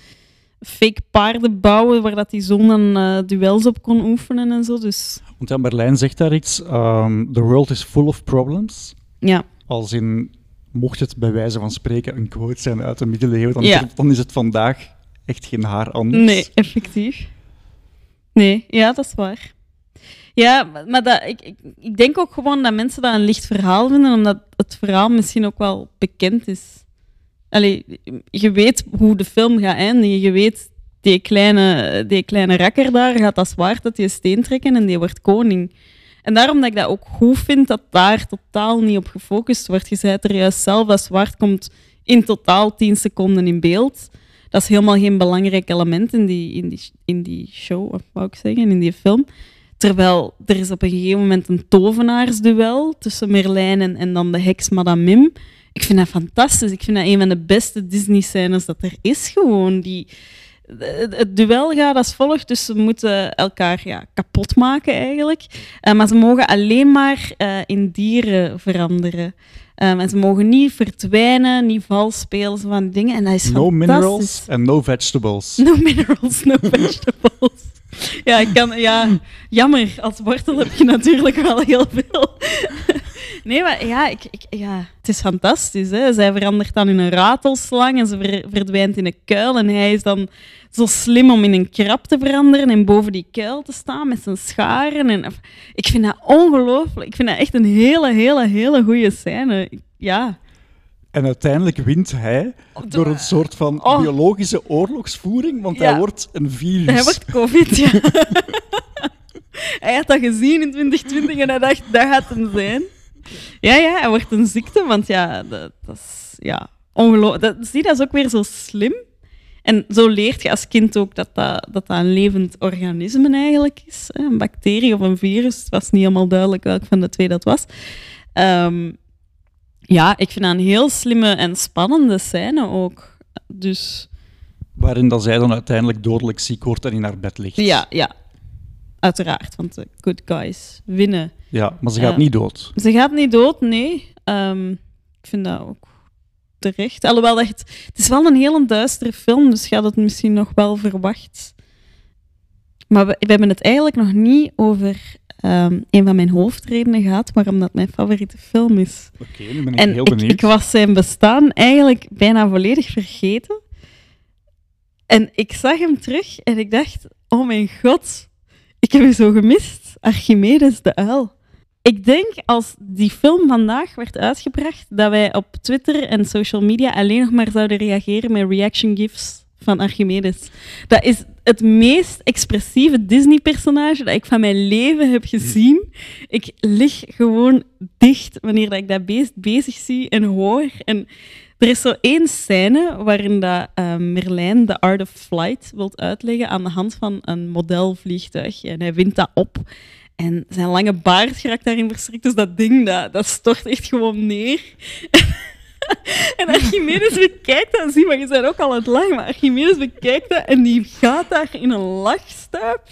[SPEAKER 3] fake paarden bouwen waar dat die zoon dan eh, duels op kon oefenen en zo. Dus
[SPEAKER 2] Want ja, Merlijn zegt daar iets, ehm, the world is full of problems.
[SPEAKER 3] ja,
[SPEAKER 2] Als in, mocht het bij wijze van spreken een quote zijn uit de middeleeuwen, dan,
[SPEAKER 3] Ja.
[SPEAKER 2] is, het, dan is het vandaag echt geen haar anders.
[SPEAKER 3] nee, effectief. Nee, ja, dat is waar. Ja, maar maar dat, ik, ik, ik denk ook gewoon dat mensen dat een licht verhaal vinden, omdat het verhaal misschien ook wel bekend is. Allee, je weet hoe de film gaat eindigen. Je weet, die kleine, die kleine rakker daar gaat dat zwaard uit die steen trekken en die wordt koning. En daarom dat ik dat ook goed vind dat daar totaal niet op gefocust wordt. Je zei het er juist zelf, dat zwaard komt in totaal 10 seconden in beeld. Dat is helemaal geen belangrijk element in die, in die, in die show, of wou ik zeggen, in die film. Terwijl er is op een gegeven moment een tovenaarsduel tussen Merlijn en, en dan de heks Madame Mim. Ik vind dat fantastisch. Ik vind dat een van de beste Disney-scènes dat er is gewoon. Die, het, het duel gaat als volgt, dus ze moeten elkaar ja, kapot maken eigenlijk. Eh, maar ze mogen alleen maar eh, in dieren veranderen. Um, en ze mogen niet verdwijnen, niet vals spelen, zo van dingen. En dat is
[SPEAKER 2] No minerals en no vegetables.
[SPEAKER 3] No minerals, no vegetables. Ja, ik kan, ja, jammer. Als wortel heb je natuurlijk wel heel veel. Nee, maar ja, ik, ik, ja, het is fantastisch. Hè? Zij verandert dan in een ratelslang en ze ver- verdwijnt in een kuil. En hij is dan zo slim om in een krab te veranderen en boven die kuil te staan met zijn scharen. En, ik vind dat ongelooflijk. Ik vind dat echt een hele, hele, hele goede scène. Ja.
[SPEAKER 2] En uiteindelijk wint hij door een soort van
[SPEAKER 3] Oh.
[SPEAKER 2] biologische oorlogsvoering, want
[SPEAKER 3] Ja.
[SPEAKER 2] hij wordt een virus.
[SPEAKER 3] Hij wordt COVID, ja. hij had dat gezien in 2020 en hij dacht, dat gaat hem zijn. Ja, ja, hij wordt een ziekte, want ja, dat, dat is ja, ongelooflijk. Dat, zie, dat is ook weer zo slim. En zo leert je als kind ook dat dat, dat, dat een levend organisme eigenlijk is. hè. Een bacterie of een virus. Het was niet helemaal duidelijk welk van de twee dat was. Ehm, ja, ik vind dat een heel slimme en spannende scène ook. Dus...
[SPEAKER 2] Waarin dat zij dan uiteindelijk dodelijk ziek wordt en in haar bed ligt.
[SPEAKER 3] Ja, ja. Uiteraard, want de good guys winnen.
[SPEAKER 2] Ja, maar ze gaat niet dood.
[SPEAKER 3] Ze gaat niet dood, nee. Ehm, ik vind dat ook terecht. Alhoewel, dat het, het is wel een hele duistere film, dus je had het misschien nog wel verwacht. Maar we, we hebben het eigenlijk nog niet over ehm, een van mijn hoofdredenen gehad waarom dat mijn favoriete film is.
[SPEAKER 2] Oké, nu ben ik
[SPEAKER 3] En
[SPEAKER 2] heel
[SPEAKER 3] ik,
[SPEAKER 2] benieuwd.
[SPEAKER 3] ik was zijn bestaan eigenlijk bijna volledig vergeten. En ik zag hem terug en ik dacht, oh mijn god, ik heb je zo gemist. Archimedes de uil. Ik denk als die film vandaag werd uitgebracht, dat wij op Twitter en social media alleen nog maar zouden reageren met reaction gifs van Archimedes. Dat is het meest expressieve Disney-personage dat ik van mijn leven heb gezien. Ik lig gewoon dicht wanneer dat ik dat beest bezig zie en hoor. En er is zo één scène waarin dat, eh, Merlijn de Art of Flight wilt uitleggen aan de hand van een modelvliegtuig. En hij wint dat op. En zijn lange baard raakt daarin verstrikt. Dus dat ding, dat, dat stort echt gewoon neer. en Archimedes bekijkt dat. Zie, maar je bent ook al het lachen. Maar Archimedes bekijkt dat en die gaat daar in een lachstuip.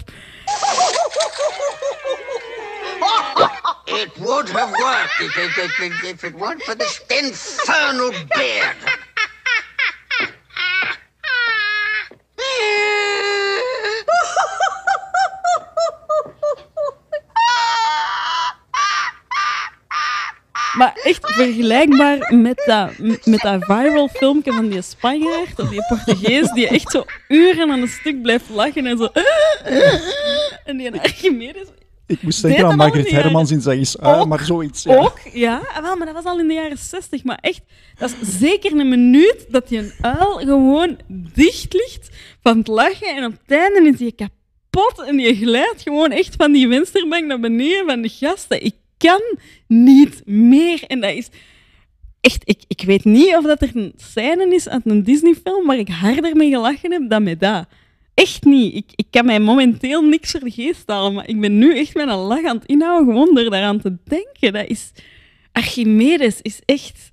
[SPEAKER 5] It would have worked if, if, if, it weren't for this infernal beard.
[SPEAKER 3] Maar echt vergelijkbaar met dat, met dat viral filmpje van die Spanjaard of die Portugees die echt zo uren aan een stuk blijft lachen en zo... En die Archimedes
[SPEAKER 2] Ik moest denken aan
[SPEAKER 3] jaren-
[SPEAKER 2] Hermans in Zeg eens
[SPEAKER 3] Ook-
[SPEAKER 2] maar zoiets. Ja.
[SPEAKER 3] ook, ja. Ah, Wel, maar dat was al in de jaren 60. Maar echt, dat is zeker een minuut dat die een uil gewoon dicht ligt van het lachen en op het einde is die kapot en die glijdt gewoon echt van die vensterbank naar beneden van de gasten. Ik kan niet meer. En dat is echt, ik, ik weet niet of dat er een scène is uit een Disney-film waar ik harder mee gelachen heb dan met dat. Echt niet. Ik, ik kan mij momenteel niks voor de geest halen, maar ik ben nu echt met een lach aan het inhouden, gewoon door daaraan te denken. Dat is... Archimedes is echt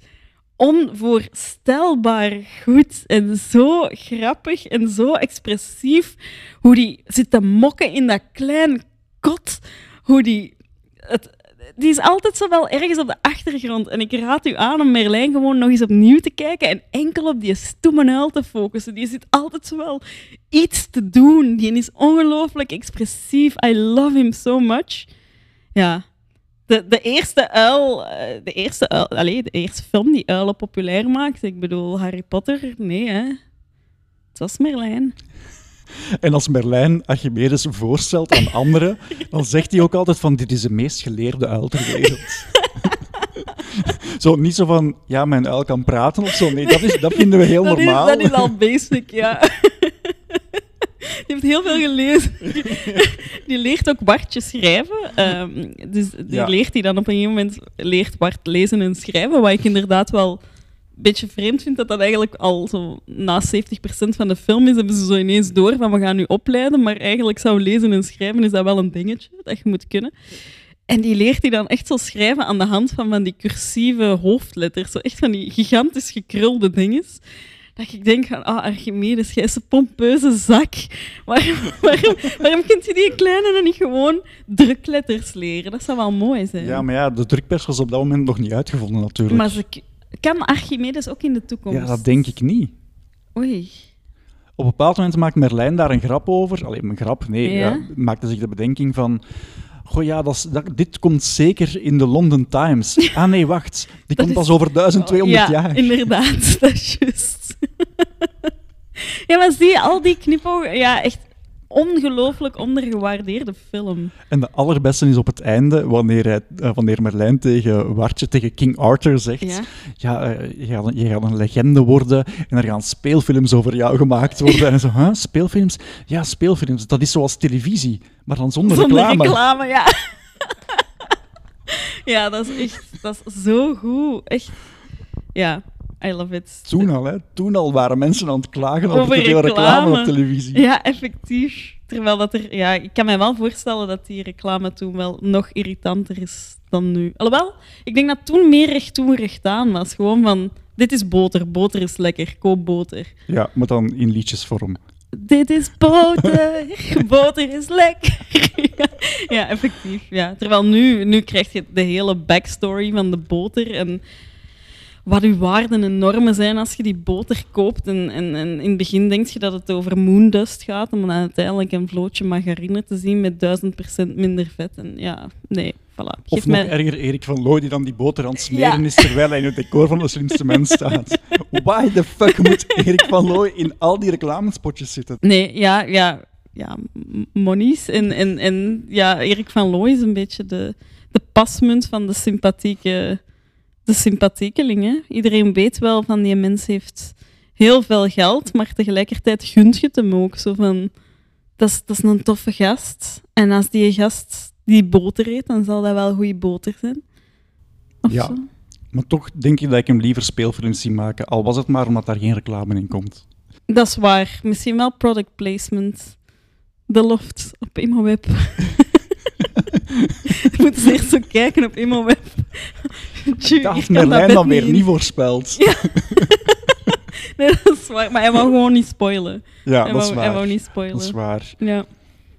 [SPEAKER 3] onvoorstelbaar goed en zo grappig en zo expressief. Hoe die zit te mokken in dat klein kot. Hoe die... Het, die is altijd zo wel ergens op de achtergrond. En ik raad u aan om Merlijn gewoon nog eens opnieuw te kijken en enkel op die stoeme uil te focussen. Die zit altijd zo wel iets te doen. Die is ongelooflijk expressief. I love him so much. Ja. De, de eerste uil, eh, de eerste uil, allee, de eerste film die uilen populair maakt. Ik bedoel, Harry Potter, nee hè. Het was Merlijn.
[SPEAKER 2] En als Merlijn Archimedes voorstelt aan anderen, dan zegt hij ook altijd van dit is de meest geleerde uil ter wereld. zo, niet zo van, ja, mijn uil kan praten of zo. Nee, dat, is, dat vinden we heel
[SPEAKER 3] dat
[SPEAKER 2] normaal.
[SPEAKER 3] Is, dat is al basic, ja. Die heeft heel veel gelezen. Die leert ook Bartje schrijven. Ehm, dus die
[SPEAKER 2] Ja.
[SPEAKER 3] leert hij dan op een gegeven moment leert Bart lezen en schrijven. Wat ik inderdaad wel beetje vreemd vind, dat dat eigenlijk al zo na 70% van de film is. Hebben ze zo ineens door van we gaan nu opleiden. Maar eigenlijk zou lezen en schrijven is dat wel een dingetje dat je moet kunnen. En die leert hij dan echt zo schrijven aan de hand van, van die cursieve hoofdletters. Zo echt van die gigantisch gekrulde dinges. Dat ik denk van, ah, Archimedes, jij is een pompeuze zak. Waarom, waarom, waarom kunt je die kleine dan niet gewoon drukletters leren? Dat zou wel mooi zijn.
[SPEAKER 2] Ja, maar ja, de drukpers was op dat moment nog niet uitgevonden natuurlijk.
[SPEAKER 3] Maar ze, kan Archimedes ook in de toekomst?
[SPEAKER 2] ja, dat denk ik niet.
[SPEAKER 3] Oei.
[SPEAKER 2] Op een bepaald moment maakt Merlijn daar een grap over. Alleen een grap, nee.
[SPEAKER 3] Ja.
[SPEAKER 2] Ja. maakte zich de bedenking van... Goh ja, dat dit komt zeker in de London Times. Ah nee, wacht. Die komt
[SPEAKER 3] is-
[SPEAKER 2] pas over 1200
[SPEAKER 3] ja,
[SPEAKER 2] jaar.
[SPEAKER 3] inderdaad, dat is juist. ja, maar zie je, al die knipogen, ja, echt ongelooflijk ondergewaardeerde film.
[SPEAKER 2] En de allerbeste is op het einde, wanneer, hij, eh, wanneer Merlijn tegen Wartje, tegen King Arthur zegt...
[SPEAKER 3] Ja.
[SPEAKER 2] Ja, eh, je, gaat, een- je gaat een legende worden en er gaan speelfilms over jou gemaakt worden. En zo, huh, speelfilms? Ja, speelfilms. Dat is zoals televisie, maar dan zonder,
[SPEAKER 3] Zonder
[SPEAKER 2] reclame.
[SPEAKER 3] reclame, ja. ja, dat is echt, dat is zo goed. Echt, ja, I love it.
[SPEAKER 2] Toen al, hè. Toen al waren mensen aan het klagen over, veel reclame.
[SPEAKER 3] reclame.
[SPEAKER 2] op televisie.
[SPEAKER 3] Ja, effectief. Terwijl dat er, ja, ik kan me wel voorstellen dat die reclame toen wel nog irritanter is dan nu. Alhoewel, ik denk dat toen meer recht toe recht aan was. Gewoon van, dit is boter, boter is lekker, koop boter.
[SPEAKER 2] Ja, maar dan in liedjesvorm.
[SPEAKER 3] Dit is boter, boter is lekker. ja, ja, effectief. Ja. Terwijl nu, nu krijg je de hele backstory van de boter en wat uw waarden en normen zijn als je die boter koopt. En, en, en in het begin denk je dat het over moondust gaat, om dan uiteindelijk een vlootje margarine te zien met 1000% minder vet. En ja, nee, voilà.
[SPEAKER 2] Of nog
[SPEAKER 3] mij...
[SPEAKER 2] erger, Erik van Looy die dan die boter aan het smeren
[SPEAKER 3] Ja.
[SPEAKER 2] is terwijl hij in het decor van de slimste mens staat. Why the fuck moet Erik van Looy in al die reclamespotjes zitten?
[SPEAKER 3] Nee, ja, ja, ja, monies. En, en, en ja, Erik van Looy is een beetje de, de pasmunt van de sympathieke, de sympathiekeling. Hè? Iedereen weet wel van die mens heeft heel veel geld, maar tegelijkertijd gunt je het hem ook. Zo van, dat is, dat is een toffe gast. En als die gast die boter eet, dan zal dat wel goede boter zijn. Of
[SPEAKER 2] Ja.
[SPEAKER 3] zo.
[SPEAKER 2] Maar toch denk ik dat ik hem liever speelfilms zie maken, al was het maar omdat daar geen reclame in komt.
[SPEAKER 3] Dat is waar. Misschien wel product placement. De loft op ImmoWeb. Je moet eens eerst zo kijken op ImmoWeb. Tju,
[SPEAKER 2] Dat Merlijn dan weer niet voorspeld.
[SPEAKER 3] Nee, dat is waar. Maar hij wou gewoon niet spoilen.
[SPEAKER 2] Ja,
[SPEAKER 3] hij,
[SPEAKER 2] dat is
[SPEAKER 3] hij
[SPEAKER 2] waar.
[SPEAKER 3] wou niet spoilen.
[SPEAKER 2] Dat is waar.
[SPEAKER 3] Ja.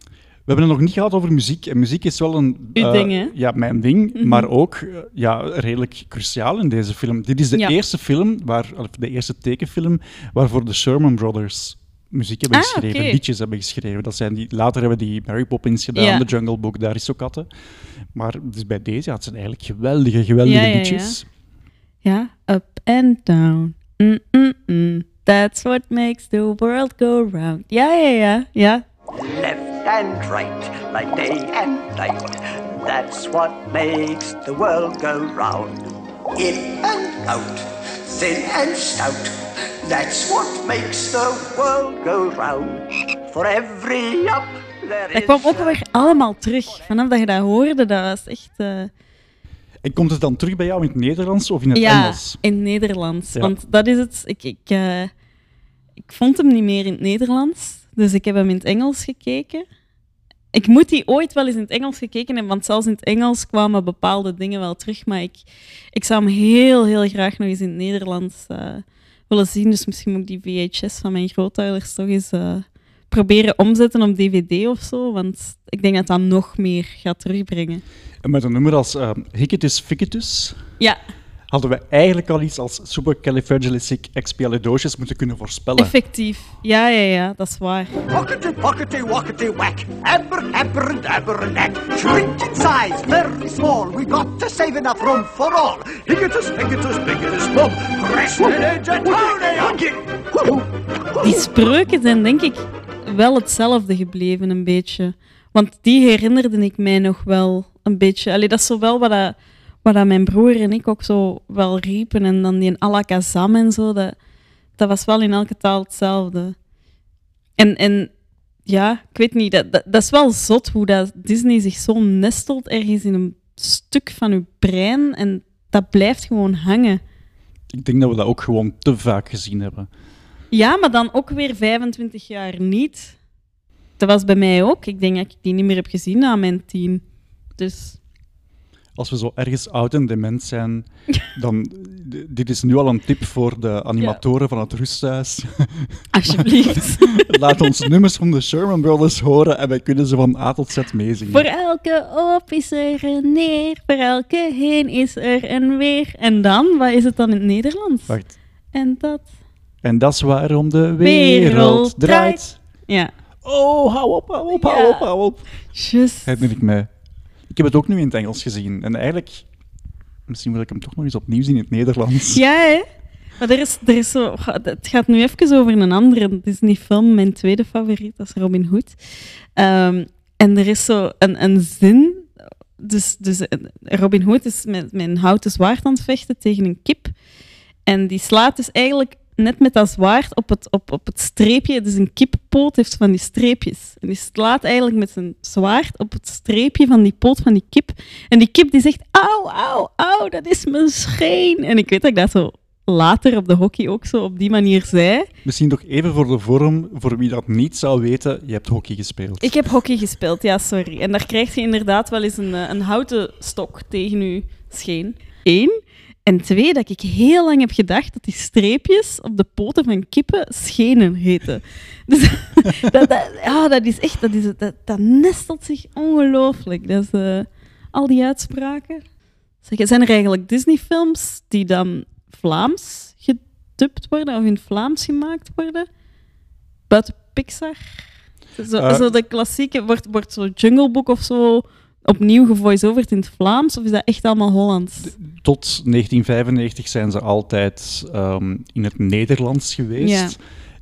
[SPEAKER 2] We hebben het nog niet gehad over muziek. En muziek is wel een...
[SPEAKER 3] Uw
[SPEAKER 2] eh,
[SPEAKER 3] ding, hè?
[SPEAKER 2] Ja, mijn ding.
[SPEAKER 3] Mhm.
[SPEAKER 2] Maar ook eh, ja, redelijk cruciaal in deze film. Dit is de
[SPEAKER 3] Ja.
[SPEAKER 2] eerste film, waar, of de eerste tekenfilm, waarvoor de Sherman Brothers muziek hebben
[SPEAKER 3] Ah,
[SPEAKER 2] geschreven, liedjes hebben geschreven. Dat zijn die, later hebben die Mary Poppins gedaan,
[SPEAKER 3] Ja.
[SPEAKER 2] de Jungle Book, daar is zo katten. Maar dus bij deze, ja, het zijn eigenlijk geweldige, geweldige
[SPEAKER 3] Ja, ja, ja.
[SPEAKER 2] liedjes.
[SPEAKER 3] ja, up and down. Mm, mm, mm. That's what makes the world go round. Ja, ja, ja. ja.
[SPEAKER 6] left and right, like day and night. That's what makes the world go round. In and out, thin and stout. That's what makes the world go round. For every up there
[SPEAKER 3] Dat
[SPEAKER 6] is.
[SPEAKER 3] kwam ook weer allemaal terug. Vanaf dat je dat hoorde, dat was echt... eh,
[SPEAKER 2] En komt het dan terug bij jou in het Nederlands of in het
[SPEAKER 3] ja,
[SPEAKER 2] Engels?
[SPEAKER 3] in het Nederlands.
[SPEAKER 2] Ja.
[SPEAKER 3] Want dat is het. Ik, ik, eh, ik vond hem niet meer in het Nederlands. Dus ik heb hem in het Engels gekeken. Ik moet die ooit wel eens in het Engels gekeken hebben, want zelfs in het Engels kwamen bepaalde dingen wel terug. Maar ik, ik zou hem heel, heel graag nog eens in het Nederlands eh, willen zien. Dus misschien moet ik die VHS van mijn grootouders toch eens eh, proberen omzetten op DVD of zo. Want ik denk dat dat nog meer gaat terugbrengen.
[SPEAKER 2] En met een nummer als uh, Hicketus Ficketus
[SPEAKER 3] Ja,
[SPEAKER 2] hadden we eigenlijk al iets als supercalifragilisticexpialidocious moeten kunnen voorspellen.
[SPEAKER 3] effectief. Ja, ja, ja, dat is waar.
[SPEAKER 6] Pockety, pockety, wockety, whack. Abber, abber, and abber, and knack. Shrink in size, very small. We got to save enough room for all. And edge and Tony
[SPEAKER 3] Die spreuken zijn denk ik wel hetzelfde gebleven, een beetje. Want die herinnerde ik mij nog wel een beetje. Allee, dat is zo wel wat, dat, wat dat mijn broer en ik ook zo wel riepen. En dan die alakazam en zo, dat, dat was wel in elke taal hetzelfde. En, en ja, ik weet niet, dat, dat, dat is wel zot hoe dat Disney zich zo nestelt ergens in een stuk van uw brein. En dat blijft gewoon hangen.
[SPEAKER 2] Ik denk dat we dat ook gewoon te vaak gezien hebben.
[SPEAKER 3] Ja, maar dan ook weer 25 jaar niet. Dat was bij mij ook. Ik denk dat ik die niet meer heb gezien na mijn tien. Dus
[SPEAKER 2] Als we zo ergens oud en dement zijn, dan... Dit is nu al een tip voor de animatoren van het rusthuis.
[SPEAKER 3] alsjeblieft.
[SPEAKER 2] Laat ons nummers van de Sherman Brothers horen en wij kunnen ze van A tot Z meezingen.
[SPEAKER 3] voor elke op is er een neer, voor elke heen is er een weer. En dan, wat is het dan in het Nederlands?
[SPEAKER 2] Wacht.
[SPEAKER 3] En dat...
[SPEAKER 2] En dat is waarom de wereld,
[SPEAKER 3] Wereld
[SPEAKER 2] draait.
[SPEAKER 3] Ja,
[SPEAKER 2] Oh, hou op, hou op, hou
[SPEAKER 3] Ja.
[SPEAKER 2] op, hou op.
[SPEAKER 3] juist.
[SPEAKER 2] Herinner ik mij. Ik heb het ook nu in het Engels gezien. En eigenlijk, misschien wil ik hem toch nog eens opnieuw zien in het Nederlands.
[SPEAKER 3] Ja, hè? Maar er is, er is zo... Het gaat nu even over een andere Disney-film, mijn tweede favoriet, dat is Robin Hood. Ehm, en er is zo een, een zin... Dus, dus eh, Robin Hood is met, een houten zwaard aan het vechten tegen een kip. En die slaat dus eigenlijk net met dat zwaard op het, op, op het streepje. Dus een kippoot heeft van die streepjes. En die slaat eigenlijk met zijn zwaard op het streepje van die poot van die kip. En die kip die zegt, auw, auw, auw, dat is mijn scheen. En ik weet dat ik dat zo later op de hockey ook zo op die manier zei.
[SPEAKER 2] Misschien nog even voor de vorm, voor wie dat niet zou weten, je hebt hockey gespeeld.
[SPEAKER 3] Ik heb hockey gespeeld, ja, sorry. En daar krijg je inderdaad wel eens een, eh, een houten stok tegen je scheen. Eén. En twee, dat ik heel lang heb gedacht dat die streepjes op de poten van kippen schenen heten. Dus dat, dat, ja, dat is echt, dat, is, dat, dat nestelt zich ongelooflijk. Dat is, eh, al die uitspraken. Zeg, zijn er eigenlijk Disney-films die dan Vlaams gedubt worden of in het Vlaams gemaakt worden? Buiten Pixar? Zo,
[SPEAKER 2] Eh.
[SPEAKER 3] zo de klassieke, wordt, wordt zo Jungle Book of zo opnieuw gevoice-overd in het Vlaams? Of is dat echt allemaal Hollands?
[SPEAKER 2] Tot 1995 zijn ze altijd ehm, in het Nederlands geweest.
[SPEAKER 3] Ja.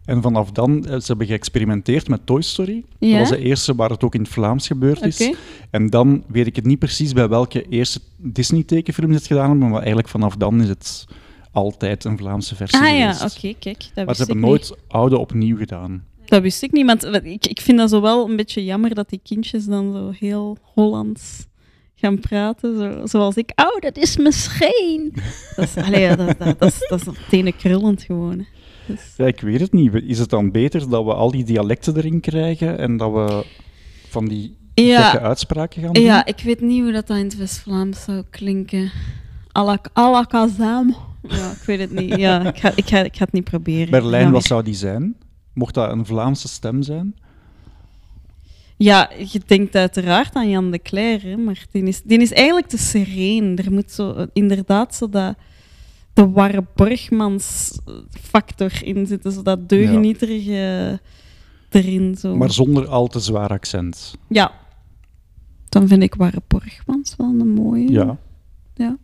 [SPEAKER 2] En vanaf dan, eh, ze hebben geëxperimenteerd met Toy Story.
[SPEAKER 3] Ja?
[SPEAKER 2] Dat was de eerste waar het ook in het Vlaams gebeurd is. En dan weet ik het niet precies bij welke eerste Disney-tekenfilm ze het gedaan hebben, maar eigenlijk vanaf dan is het altijd een Vlaamse versie
[SPEAKER 3] Ah ja,
[SPEAKER 2] geweest.
[SPEAKER 3] oké, kijk. Dat
[SPEAKER 2] Maar ze hebben nooit oude opnieuw gedaan.
[SPEAKER 3] Dat wist ik niet, want ik, ik vind dat zo wel een beetje jammer dat die kindjes dan zo heel Hollands gaan praten. Zo, zoals ik, oh, dat is mijn scheen. Dat is, allee, ja, dat, dat, dat, is, dat is tenen krullend gewoon. hè. Dus,
[SPEAKER 2] Ja, ik weet het niet. Is het dan beter dat we al die dialecten erin krijgen en dat we van die
[SPEAKER 3] Ja.
[SPEAKER 2] uitspraken gaan doen?
[SPEAKER 3] ja, ik weet niet hoe dat dan in het West-Vlaams zou klinken. Alak- Alakazam. Ja, ik weet het niet. Ja, ik ga, ik ga, ik ga het niet proberen.
[SPEAKER 2] Berlijn, wat zou die zijn? Mocht dat een Vlaamse stem zijn?
[SPEAKER 3] Ja, je denkt uiteraard aan Jan de Cler, hè, maar die is, die is eigenlijk te sereen. Er moet zo, inderdaad zo dat, de Warre Borgmans eh, factor in zitten, zo dat deugenieterige erin. Zo.
[SPEAKER 2] Maar zonder al te zwaar accent.
[SPEAKER 3] Ja, dan vind ik Warre Borgmans wel een mooie.
[SPEAKER 2] Ja.
[SPEAKER 3] Ja,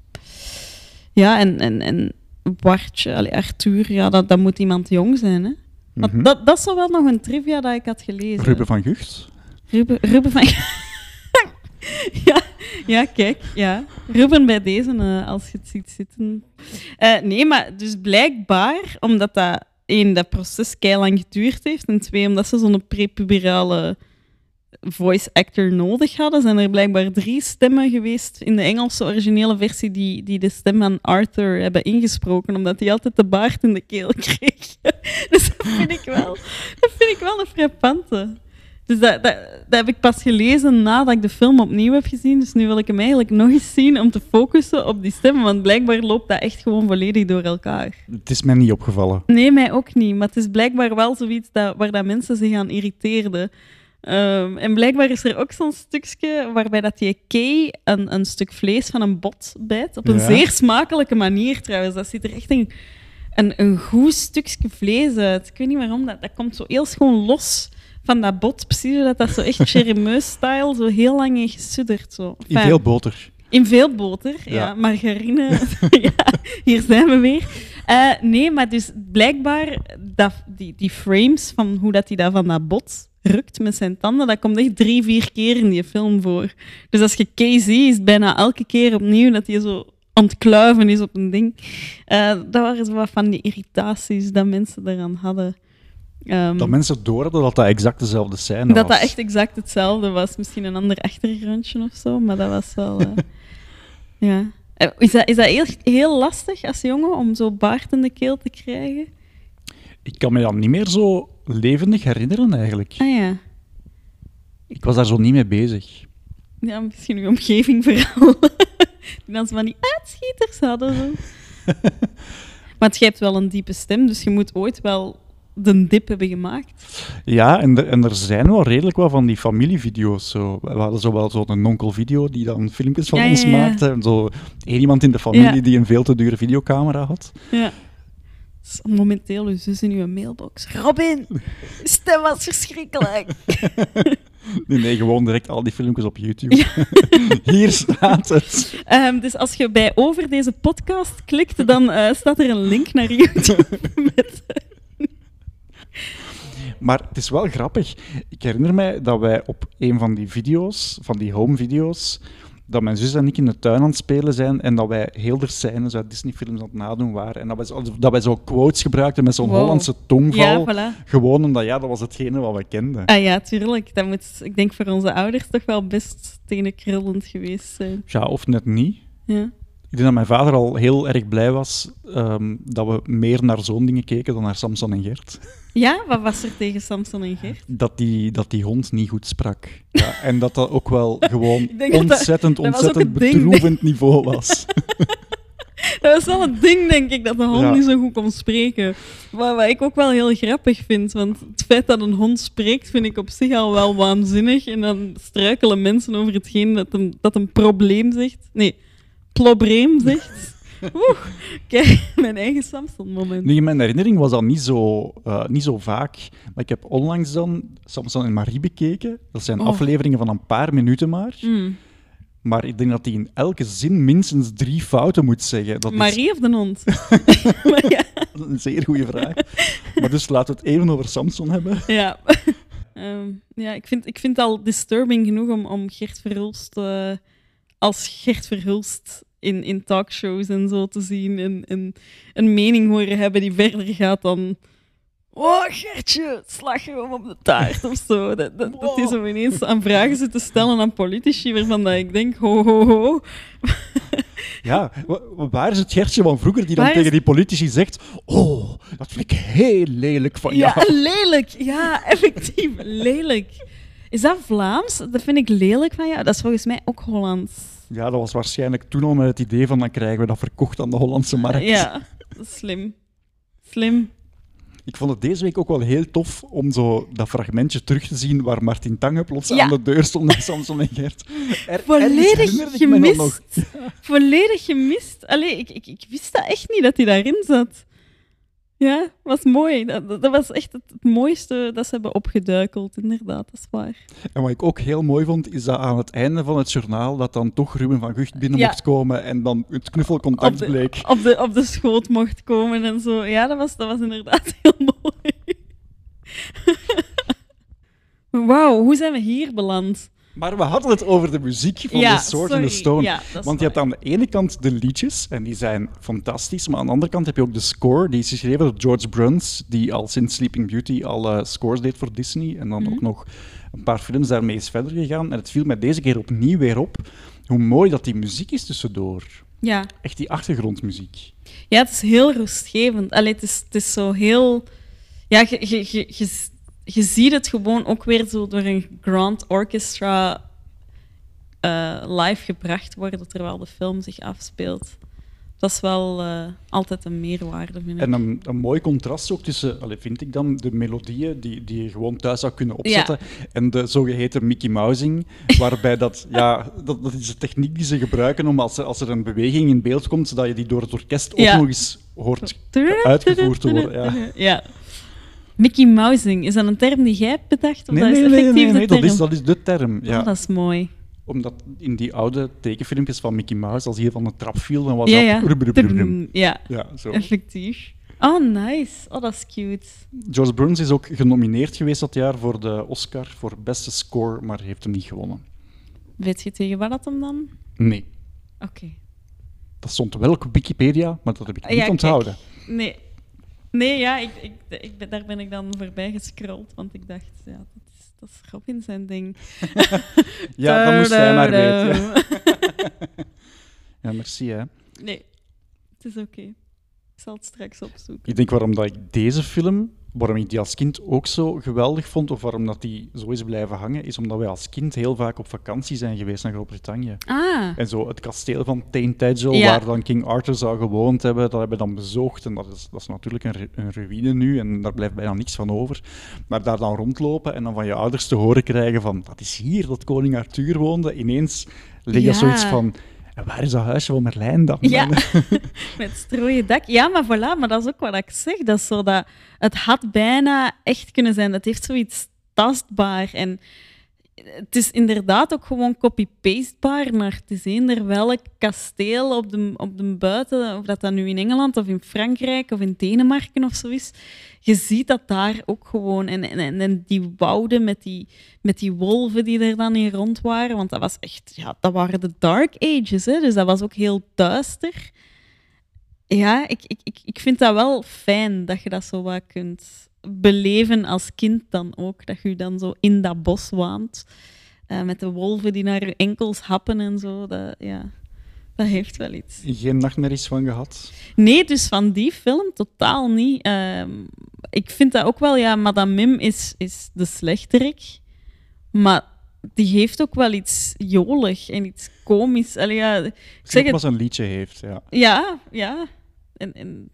[SPEAKER 3] ja en, en, en allee, Arthur, ja, dat, dat moet iemand jong zijn. Hè?
[SPEAKER 2] Mhm.
[SPEAKER 3] dat, dat is wel nog een trivia dat ik had gelezen.
[SPEAKER 2] Ruben van Gucht?
[SPEAKER 3] Ruben, Ruben van... ja, ja, kijk. Ja. Ruben bij deze, eh, als je het ziet zitten. Eh, nee, maar dus blijkbaar, omdat dat één, dat proces lang geduurd heeft, en twee, omdat ze zo'n prepuberale voice actor nodig hadden, zijn er blijkbaar drie stemmen geweest in de Engelse originele versie die, die de stem van Arthur hebben ingesproken, omdat hij altijd de baard in de keel kreeg. dus dat vind ik wel, dat vind ik wel een frappante. Dus dat, dat, dat heb ik pas gelezen nadat ik de film opnieuw heb gezien. Dus nu wil ik hem eigenlijk nog eens zien om te focussen op die stemmen. Want blijkbaar loopt dat echt gewoon volledig door elkaar.
[SPEAKER 2] Het is mij niet opgevallen.
[SPEAKER 3] Nee, mij ook niet. Maar het is blijkbaar wel zoiets dat, waar dat mensen zich aan irriteerden. Ehm, en blijkbaar is er ook zo'n stukje waarbij dat die Kay een, een stuk vlees van een bot bijt. Op een
[SPEAKER 2] Ja.
[SPEAKER 3] zeer smakelijke manier trouwens. Dat ziet er echt een, een, een goed stukje vlees uit. Ik weet niet waarom. Dat, dat komt zo heel schoon los van dat bot. Precies dat dat zo echt Cheremeus-style zo heel lang heeft gesudderd. Zo.
[SPEAKER 2] In veel boter.
[SPEAKER 3] in veel boter, ja.
[SPEAKER 2] Ja.
[SPEAKER 3] margarine. ja, hier zijn we weer. Eh, nee, maar dus blijkbaar, dat, die, die frames van hoe dat hij dat van dat bot rukt met zijn tanden, dat komt echt drie, vier keer in die film voor. Dus als je Kay ziet, is het bijna elke keer opnieuw dat hij zo aan het kluiven is op een ding. Eh, dat waren zo wat van die irritaties dat mensen eraan hadden. Ehm,
[SPEAKER 2] Dat mensen door hadden dat dat exact dezelfde scène
[SPEAKER 3] dat
[SPEAKER 2] was.
[SPEAKER 3] dat echt exact hetzelfde was. Misschien een ander achtergrondje of zo, maar dat was wel... eh, ja. Eh, Is dat, is dat heel, heel lastig als jongen om zo baard in de keel te krijgen?
[SPEAKER 2] Ik kan me dat niet meer zo levendig herinneren, eigenlijk.
[SPEAKER 3] Ah ja.
[SPEAKER 2] Ik was daar zo niet mee bezig.
[SPEAKER 3] Ja, misschien uw omgeving vooral. Die dan zo van die uitschieters hadden. Zo. maar het hebt wel een diepe stem, dus je moet ooit wel de dip hebben gemaakt.
[SPEAKER 2] Ja, en, er- en er zijn wel redelijk wat van die familievideo's. Zo. We hadden zo wel zo'n onkel-video die dan filmpjes van
[SPEAKER 3] Ja,
[SPEAKER 2] ons
[SPEAKER 3] ja, ja.
[SPEAKER 2] maakte. En zo één iemand in de familie die een veel te dure videocamera had.
[SPEAKER 3] Ja. Momenteel uw zus in uw mailbox. Robin, stem was verschrikkelijk.
[SPEAKER 2] Nee, nee, gewoon direct al die filmpjes op YouTube. Hier staat het.
[SPEAKER 3] Ehm, dus als je bij over deze podcast klikt, dan eh, staat er een link naar YouTube. met,
[SPEAKER 2] Maar het is wel grappig. Ik herinner mij dat wij op een van die video's, van die home video's, dat mijn zus en ik in de tuin aan het spelen zijn en dat wij heel de scènes uit Disney-films aan het nadoen waren. En dat wij zo, dat wij zo quotes gebruikten met zo'n
[SPEAKER 3] Wow.
[SPEAKER 2] Hollandse tongval.
[SPEAKER 3] ja, voilà.
[SPEAKER 2] Gewoon omdat ja, dat was hetgene wat we kenden.
[SPEAKER 3] Ah ja, tuurlijk. Dat moet, ik denk voor onze ouders toch wel best tegen geweest zijn.
[SPEAKER 2] Ja, of net niet.
[SPEAKER 3] Ja.
[SPEAKER 2] Ik denk dat mijn vader al heel erg blij was ehm, dat we meer naar zo'n dingen keken dan naar Samson en Gert.
[SPEAKER 3] ja, wat was er tegen Samson en Gert?
[SPEAKER 2] Dat die, dat die hond niet goed sprak. Ja, en dat dat ook wel gewoon
[SPEAKER 3] dat
[SPEAKER 2] ontzettend,
[SPEAKER 3] dat
[SPEAKER 2] ontzettend
[SPEAKER 3] het ding,
[SPEAKER 2] bedroevend niveau was.
[SPEAKER 3] Dat was wel een ding, denk ik, dat de hond
[SPEAKER 2] Ja.
[SPEAKER 3] niet zo goed kon spreken. Maar wat ik ook wel heel grappig vind, want het feit dat een hond spreekt, vind ik op zich al wel waanzinnig. En dan struikelen mensen over hetgeen dat een, dat een probleem zegt. Nee, probleem zegt. Oeh, kijk, mijn eigen Samson-moment.
[SPEAKER 2] Nu, in mijn herinnering was dat niet zo, eh, niet zo vaak. Maar ik heb onlangs dan Samson en Marie bekeken. Dat zijn
[SPEAKER 3] Oh.
[SPEAKER 2] afleveringen van een paar minuten maar.
[SPEAKER 3] Mm.
[SPEAKER 2] Maar ik denk dat hij in elke zin minstens drie fouten moet zeggen. Dat
[SPEAKER 3] Marie of de hond? maar ja,
[SPEAKER 2] is een zeer goede vraag. maar dus laten we het even over Samson hebben.
[SPEAKER 3] ja. Ehm, ja ik, vind, ik vind het al disturbing genoeg om, om Gert Verhulst eh, als Gert Verhulst in, in talkshows en zo te zien. En, en een mening horen hebben die verder gaat dan. Oh, Gertje, slag je hem op de taart of zo. Dat, dat, dat hij zo ineens aan vragen te stellen aan politici waarvan dat ik denk: ho, ho, ho.
[SPEAKER 2] Ja, wa- wa- waar is het Gertje van vroeger die dan
[SPEAKER 3] Waar is-
[SPEAKER 2] tegen die politici zegt: Oh, dat vind ik heel lelijk van
[SPEAKER 3] Ja,
[SPEAKER 2] jou.
[SPEAKER 3] lelijk. Ja, effectief. lelijk. Is dat Vlaams? Dat vind ik lelijk van jou. Dat is volgens mij ook Hollands.
[SPEAKER 2] Ja, dat was waarschijnlijk toen al met het idee van dan krijgen we dat verkocht aan de Hollandse markt.
[SPEAKER 3] Ja, slim. Slim.
[SPEAKER 2] Ik vond het deze week ook wel heel tof om zo dat fragmentje terug te zien waar Martin Tange plots
[SPEAKER 3] Ja.
[SPEAKER 2] aan de deur stond met Samson en Gert. Er,
[SPEAKER 3] Volledig gemist. Volledig gemist. Allee, ik, ik, ik wist dat echt niet dat hij daarin zat. Ja, was mooi. Dat, dat was echt het, het mooiste dat ze hebben opgeduikeld, inderdaad. Dat is waar.
[SPEAKER 2] En wat ik ook heel mooi vond, is dat aan het einde van het journaal dat dan toch Ruben van Gucht binnen
[SPEAKER 3] Ja.
[SPEAKER 2] mocht komen en dan het knuffelcontact
[SPEAKER 3] Op de,
[SPEAKER 2] bleek.
[SPEAKER 3] op, de, op de schoot mocht komen en zo. Ja, dat was, dat was inderdaad heel mooi. Wauw, hoe zijn we hier beland?
[SPEAKER 2] Maar we hadden het over de muziek van
[SPEAKER 3] ja,
[SPEAKER 2] The Sword
[SPEAKER 3] sorry.
[SPEAKER 2] and the Stone.
[SPEAKER 3] Ja,
[SPEAKER 2] Want je hebt aan de ene kant de liedjes, en die zijn fantastisch, maar aan de andere kant heb je ook de score, die is geschreven door George Bruns, die al sinds Sleeping Beauty al scores deed voor Disney, en dan
[SPEAKER 3] Mhm.
[SPEAKER 2] ook nog een paar films daarmee is verder gegaan. En het viel mij deze keer opnieuw weer op hoe mooi dat die muziek is tussendoor.
[SPEAKER 3] Ja.
[SPEAKER 2] Echt die achtergrondmuziek.
[SPEAKER 3] ja, het is heel rustgevend. Allee, het, is, het is zo heel... Ja, je, je, je, je, ziet het gewoon ook weer zo door een grand orchestra eh, live gebracht worden terwijl de film zich afspeelt. Dat is wel eh, altijd een meerwaarde, vind ik.
[SPEAKER 2] En een, een mooi contrast ook tussen, allee, vind ik dan, de melodieën die, die je gewoon thuis zou kunnen opzetten en de zogeheten Mickey Mousing, waarbij dat, ja, dat, dat is de techniek die ze gebruiken om als er, als er een beweging in beeld komt, zodat je die door het orkest ook nog eens hoort uitgevoerd te worden. Ja.
[SPEAKER 3] Ja. Mickey Mousing, is dat een term die jij hebt bedacht? Of
[SPEAKER 2] Nee,
[SPEAKER 3] dat is
[SPEAKER 2] nee, nee, nee,
[SPEAKER 3] de
[SPEAKER 2] nee, dat,
[SPEAKER 3] term?
[SPEAKER 2] is, dat is de term. Ja.
[SPEAKER 3] Oh, dat is mooi.
[SPEAKER 2] Omdat in die oude tekenfilmpjes van Mickey Mouse, als hij van de trap viel, dan was
[SPEAKER 3] Ja,
[SPEAKER 2] dat...
[SPEAKER 3] ja. Tum, Ja,
[SPEAKER 2] Ja, zo.
[SPEAKER 3] effectief. Oh, nice. Oh, dat is cute.
[SPEAKER 2] George Burns is ook genomineerd geweest dat jaar voor de Oscar voor beste score, maar heeft hem niet gewonnen.
[SPEAKER 3] Weet je tegen wat dat hem dan?
[SPEAKER 2] Nee.
[SPEAKER 3] Oké.
[SPEAKER 2] Dat stond wel op Wikipedia, maar dat heb ik niet
[SPEAKER 3] ja, kijk.
[SPEAKER 2] onthouden.
[SPEAKER 3] Nee. Nee, ja, ik, ik, ik ben, daar ben ik dan voorbij gescrolld, want ik dacht, ja, dat is, dat is Robin zijn ding.
[SPEAKER 2] Ja, dat moest hij maar weten. Ja merci. Hè.
[SPEAKER 3] Nee, het is oké. Ik zal het straks opzoeken.
[SPEAKER 2] Ik denk waarom dat ik deze film, waarom ik die als kind ook zo geweldig vond, of waarom dat die zo is blijven hangen, is omdat wij als kind heel vaak op vakantie zijn geweest naar Groot-Brittannië.
[SPEAKER 3] Ah,
[SPEAKER 2] En zo het kasteel van Tintagel,
[SPEAKER 3] Ja.
[SPEAKER 2] waar dan King Arthur zou gewoond hebben, dat hebben we dan bezocht. En dat is, dat is natuurlijk een, een ruïne nu, en daar blijft bijna niks van over. Maar daar dan rondlopen en dan van je ouders te horen krijgen van, dat is hier dat koning Arthur woonde. Ineens lig je
[SPEAKER 3] Ja.
[SPEAKER 2] zoiets van, en waar is dat huisje van Merlijn dan?
[SPEAKER 3] ja. Met strooien dak. Ja, maar voilà, maar dat is ook wat ik zeg. Dat is zo dat, het had bijna echt kunnen zijn. Het heeft zoiets tastbaar. En het is inderdaad ook gewoon copy-pastebaar naar te zien er welk kasteel op de, op de buiten, of dat dat nu in Engeland of in Frankrijk of in Denemarken of zo is, je ziet dat daar ook gewoon. En, en, en die wouden met die, met die wolven die er dan in rond waren, want dat was echt, ja, dat waren de Dark Ages, hè, dus dat was ook heel duister. Ja, ik, ik, ik, ik vind dat wel fijn dat je dat zo wat kunt beleven als kind dan ook. Dat je dan zo in dat bos waant. Uh, met de wolven die naar je enkels happen en zo. Dat, ja, dat heeft wel iets.
[SPEAKER 2] Geen nachtmerries van gehad?
[SPEAKER 3] Nee, dus van die film totaal niet. Uh, ik vind dat ook wel, ja, Madame Mim is, is de slechterik. Maar die heeft ook wel iets jolig en iets komisch. Allee, ja, ik
[SPEAKER 2] zeg het... een liedje heeft, ja.
[SPEAKER 3] Ja, ja. En, en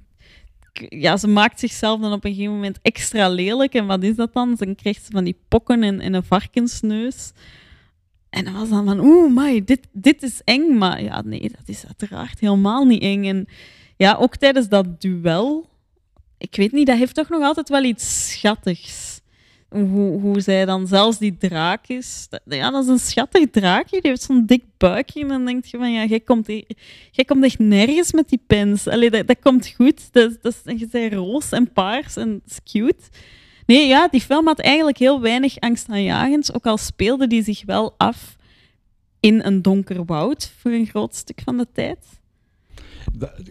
[SPEAKER 3] ja, ze maakt zichzelf dan op een gegeven moment extra lelijk. En wat is dat dan? Dan krijgt ze van die pokken en, en een varkensneus. En dan was dan van, oeh, my, dit, dit is eng. Maar ja, nee, dat is uiteraard helemaal niet eng. En ja, ook tijdens dat duel, ik weet niet, dat heeft toch nog altijd wel iets schattigs hoe, hoe zij dan zelfs die draak is. Dat, ja, dat is een schattig draakje. Die heeft zo'n dik buikje. En dan denk je van, ja, jij komt, jij komt echt nergens met die pens. Allee, dat, dat komt goed. Dat, dat, je zei roos en paars en is cute. Nee, ja, die film had eigenlijk heel weinig angstaanjagends. Ook al speelde die zich wel af in een donker woud voor een groot stuk van de tijd.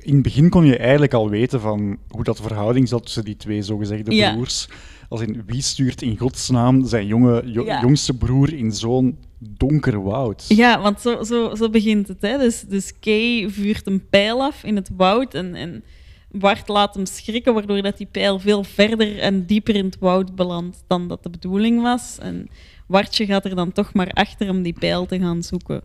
[SPEAKER 2] In het begin kon je eigenlijk al weten van hoe dat verhouding zat tussen die twee zogezegde broers. Ja als in wie stuurt in godsnaam zijn jonge, jongste broer in zo'n donker woud?
[SPEAKER 3] Ja, want zo, zo, zo begint het. Hè. Dus, dus Kay vuurt een pijl af in het woud en, en Bart laat hem schrikken, waardoor dat die pijl veel verder en dieper in het woud belandt dan dat de bedoeling was. En Bartje gaat er dan toch maar achter om die pijl te gaan zoeken.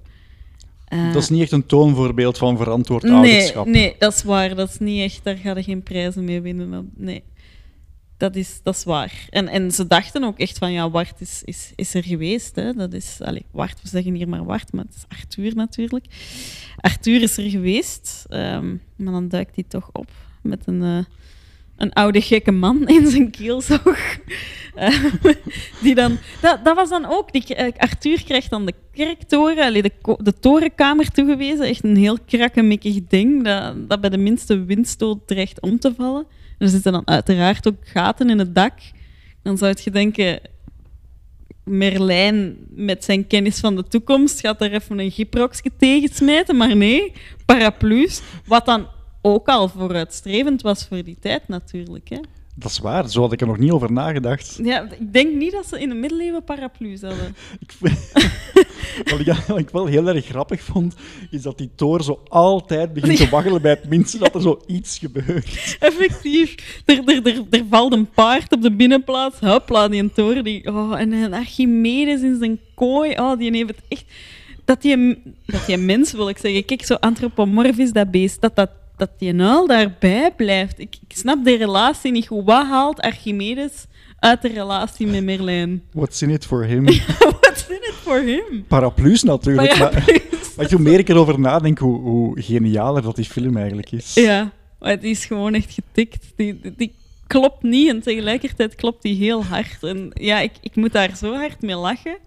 [SPEAKER 2] Uh, dat is niet echt een toonvoorbeeld van verantwoord
[SPEAKER 3] nee,
[SPEAKER 2] ouderschap.
[SPEAKER 3] Nee, dat is waar. Dat is niet echt, daar ga je geen prijzen mee winnen. Nee dat is, dat is waar. En, en ze dachten ook echt van, ja, Wart is, is, is er geweest. Hè. Dat is, allez, Wart, we zeggen hier maar Wart, maar het is Arthur natuurlijk. Arthur is er geweest, um, maar dan duikt hij toch op met een, uh, een oude gekke man in zijn keelzog. Uh, die dan, dat, dat was dan ook, die, uh, Arthur krijgt dan de kerktoren, allee, de, de torenkamer toegewezen. Echt een heel krakkemikkig ding, dat, dat bij de minste windstoot dreigt om te vallen. Er zitten dan uiteraard ook gaten in het dak. Dan zou je denken, Merlijn met zijn kennis van de toekomst gaat er even een giproksje tegensmijten. Maar nee, paraplu's. Wat dan ook al vooruitstrevend was voor die tijd natuurlijk. Hè.
[SPEAKER 2] Dat is waar, zo had ik er nog niet over nagedacht.
[SPEAKER 3] Ja, ik denk niet dat ze in de middeleeuwen paraplu's hadden.
[SPEAKER 2] ik, wat, ik, wat ik wel heel erg grappig vond, is dat die toren zo altijd begint te waggelen bij het minste dat er zoiets gebeurt.
[SPEAKER 3] Effectief. Er, er, er, er valt een paard op de binnenplaats. Hopla, die een toren. Die, oh, en een Archimedes in zijn kooi. Oh, die heeft het echt... Dat die, dat die mens, wil ik zeggen. Kijk, zo antropomorfisch dat beest. Dat dat dat die nuil daarbij blijft. Ik, ik snap de relatie niet goed. Wat haalt Archimedes uit de relatie met Merlijn?
[SPEAKER 2] What's in it for him?
[SPEAKER 3] For him?
[SPEAKER 2] Paraplu's natuurlijk. Paraplu's. Maar, maar hoe meer ik erover nadenk, hoe, hoe genialer dat die film eigenlijk is.
[SPEAKER 3] Ja, maar die is gewoon echt getikt. Die, die klopt niet en tegelijkertijd klopt die heel hard. En ja, ik, ik moet daar zo hard mee lachen.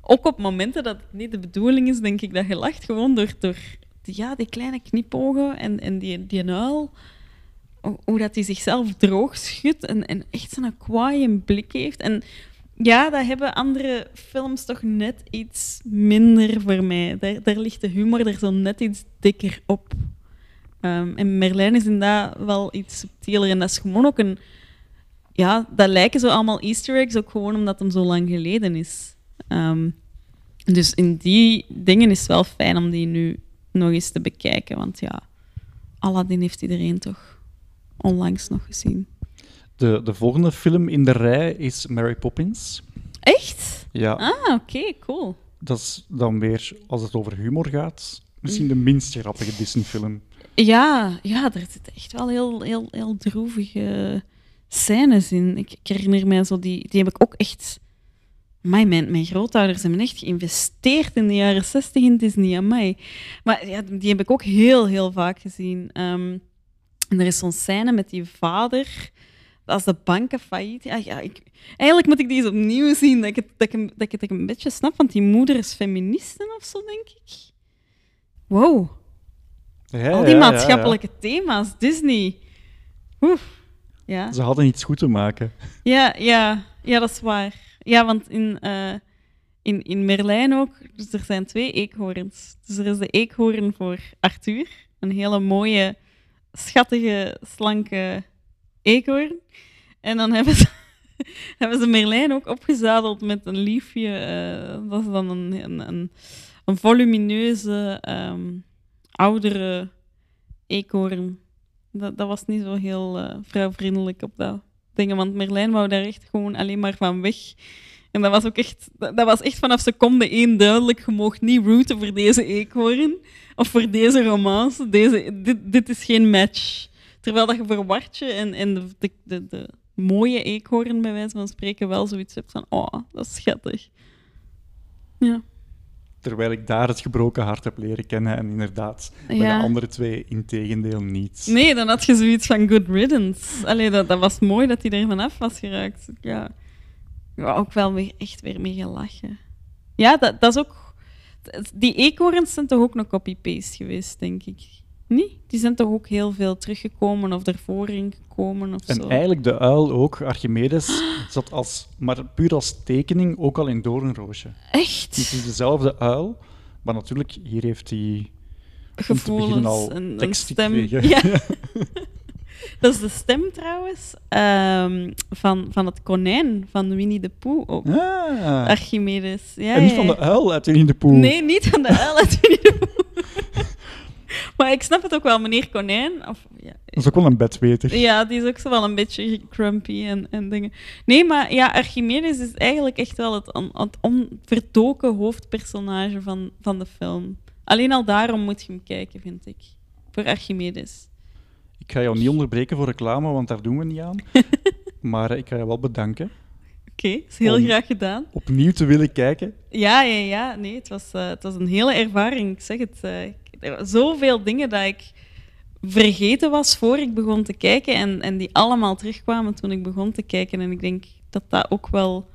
[SPEAKER 3] Ook op momenten dat het niet de bedoeling is, denk ik dat je lacht gewoon door, door ja, die kleine knipogen en, en die, die uil, hoe dat hij zichzelf droog schudt en, en echt zo'n kwaaie blik heeft. En ja, dat hebben andere films toch net iets minder voor mij. Daar, ligt de humor er zo net iets dikker op. Um, en Merlijn is inderdaad wel iets subtieler. En dat is gewoon ook een... Ja, dat lijken zo allemaal easter eggs, ook gewoon omdat het zo lang geleden is. Um, dus in die dingen is het wel fijn om die nu nog eens te bekijken. Want ja, Aladdin heeft iedereen toch onlangs nog gezien.
[SPEAKER 2] De, de volgende film in de rij is Mary Poppins.
[SPEAKER 3] Echt?
[SPEAKER 2] Ja.
[SPEAKER 3] Ah, oké, cool.
[SPEAKER 2] Dat is dan weer, als het over humor gaat, misschien de minst grappige Disney-film.
[SPEAKER 3] Ja, ja, er zitten echt wel heel, heel, heel droevige scènes in. Ik, ik herinner mij zo, die, die heb ik ook echt mijn, mijn grootouders hebben echt geïnvesteerd in de jaren 60 in Disney. Amai. Maar ja, die heb ik ook heel, heel vaak gezien. Um, en er is zo'n scène met die vader als de banken failliet... Ja, ja, ik, eigenlijk moet ik die eens opnieuw zien, dat ik, het, dat, ik, hem- dat ik het een beetje snap. Want die moeder is feministen of zo, denk ik. Wow.
[SPEAKER 2] Ja,
[SPEAKER 3] Al
[SPEAKER 2] ja,
[SPEAKER 3] die
[SPEAKER 2] ja, ja.
[SPEAKER 3] maatschappelijke thema's, Disney. Oef. Ja.
[SPEAKER 2] Ze hadden iets goed te maken.
[SPEAKER 3] Ja, ja, ja, dat is waar. Ja, want in, eh, in, in Merlijn ook, dus er zijn twee eekhoorns. Dus er is de eekhoorn voor Arthur, een hele mooie, schattige, slanke eekhoorn. En dan hebben ze, hebben ze Merlijn ook opgezadeld met een liefje. eh, dat is dan een, een, volumineuze, ehm, oudere eekhoorn. Dat, dat was niet zo heel eh, vrouwvriendelijk op dat dingen, want Merlijn wou daar echt gewoon alleen maar van weg. En dat was ook echt, dat was echt vanaf seconde één duidelijk. Je mocht niet rooten voor deze eekhoorn of voor deze romance. Deze, dit, dit is geen match. Terwijl dat je voor Wartje en, en de, de, de, de mooie eekhoorn, bij wijze van spreken, wel zoiets hebt van, oh, dat is schattig. Ja.
[SPEAKER 2] Terwijl ik daar het gebroken hart heb leren kennen en inderdaad bij
[SPEAKER 3] Ja.
[SPEAKER 2] de andere twee integendeel niet.
[SPEAKER 3] Nee, dan had je zoiets van good riddance. Allee, dat, dat was mooi dat hij er vanaf was geraakt. Ja, ja ook wel weer, echt weer mee gelachen. Ja, dat, dat is ook... Die eekhoorns zijn toch ook een copy-paste geweest, denk ik. Nee? Die zijn toch ook heel veel teruggekomen of ervoor ingekomen of
[SPEAKER 2] En
[SPEAKER 3] zo.
[SPEAKER 2] eigenlijk de uil ook, Archimedes, zat als, maar puur als tekening ook al in Doornroosje.
[SPEAKER 3] Echt?
[SPEAKER 2] Het is dezelfde uil, maar natuurlijk, hier heeft hij
[SPEAKER 3] Gevoelens
[SPEAKER 2] al
[SPEAKER 3] en stem. Ja. dat is de stem trouwens ehm, van, van het konijn van Winnie de Pooh ook.
[SPEAKER 2] Ah,
[SPEAKER 3] Archimedes. Ja,
[SPEAKER 2] en niet
[SPEAKER 3] ja,
[SPEAKER 2] van de uil uit Winnie de Pooh.
[SPEAKER 3] Nee, niet van de uil uit Winnie de Pooh. maar ik snap het ook wel, meneer Konijn. Of, ja,
[SPEAKER 2] Dat is ook wel een bedweter.
[SPEAKER 3] ja, die is ook zo wel een beetje crumpy en, en dingen. Nee, maar ja, Archimedes is eigenlijk echt wel het, on- het onverdoken hoofdpersonage van, van de film. Alleen al daarom moet je hem kijken, vind ik. Voor Archimedes.
[SPEAKER 2] Ik ga jou niet onderbreken voor reclame, want daar doen we niet aan. maar ik ga je wel bedanken.
[SPEAKER 3] Oké, is heel
[SPEAKER 2] Om-
[SPEAKER 3] graag gedaan.
[SPEAKER 2] Opnieuw te willen kijken.
[SPEAKER 3] Ja, ja, ja. Nee, het was, eh, het was een hele ervaring. Ik zeg het. eh, zoveel dingen dat ik vergeten was voor ik begon te kijken. En, en die allemaal terugkwamen toen ik begon te kijken. En ik denk dat dat ook wel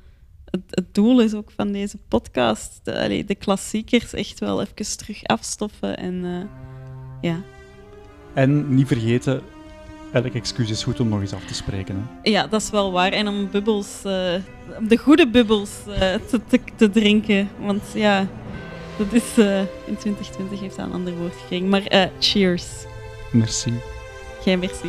[SPEAKER 3] het, het doel is ook van deze podcast. De, allee, de klassiekers echt wel even terug afstoffen. En eh, ja.
[SPEAKER 2] En niet vergeten, elk excuus is goed om nog eens af te spreken. Hè.
[SPEAKER 3] ja, dat is wel waar. En om bubbels, eh, om de goede bubbels eh, te, te, te drinken. Want ja, dat is, eh, in 2020 heeft dat een ander woord gekregen. Maar eh, cheers.
[SPEAKER 2] Merci.
[SPEAKER 3] Jij merci.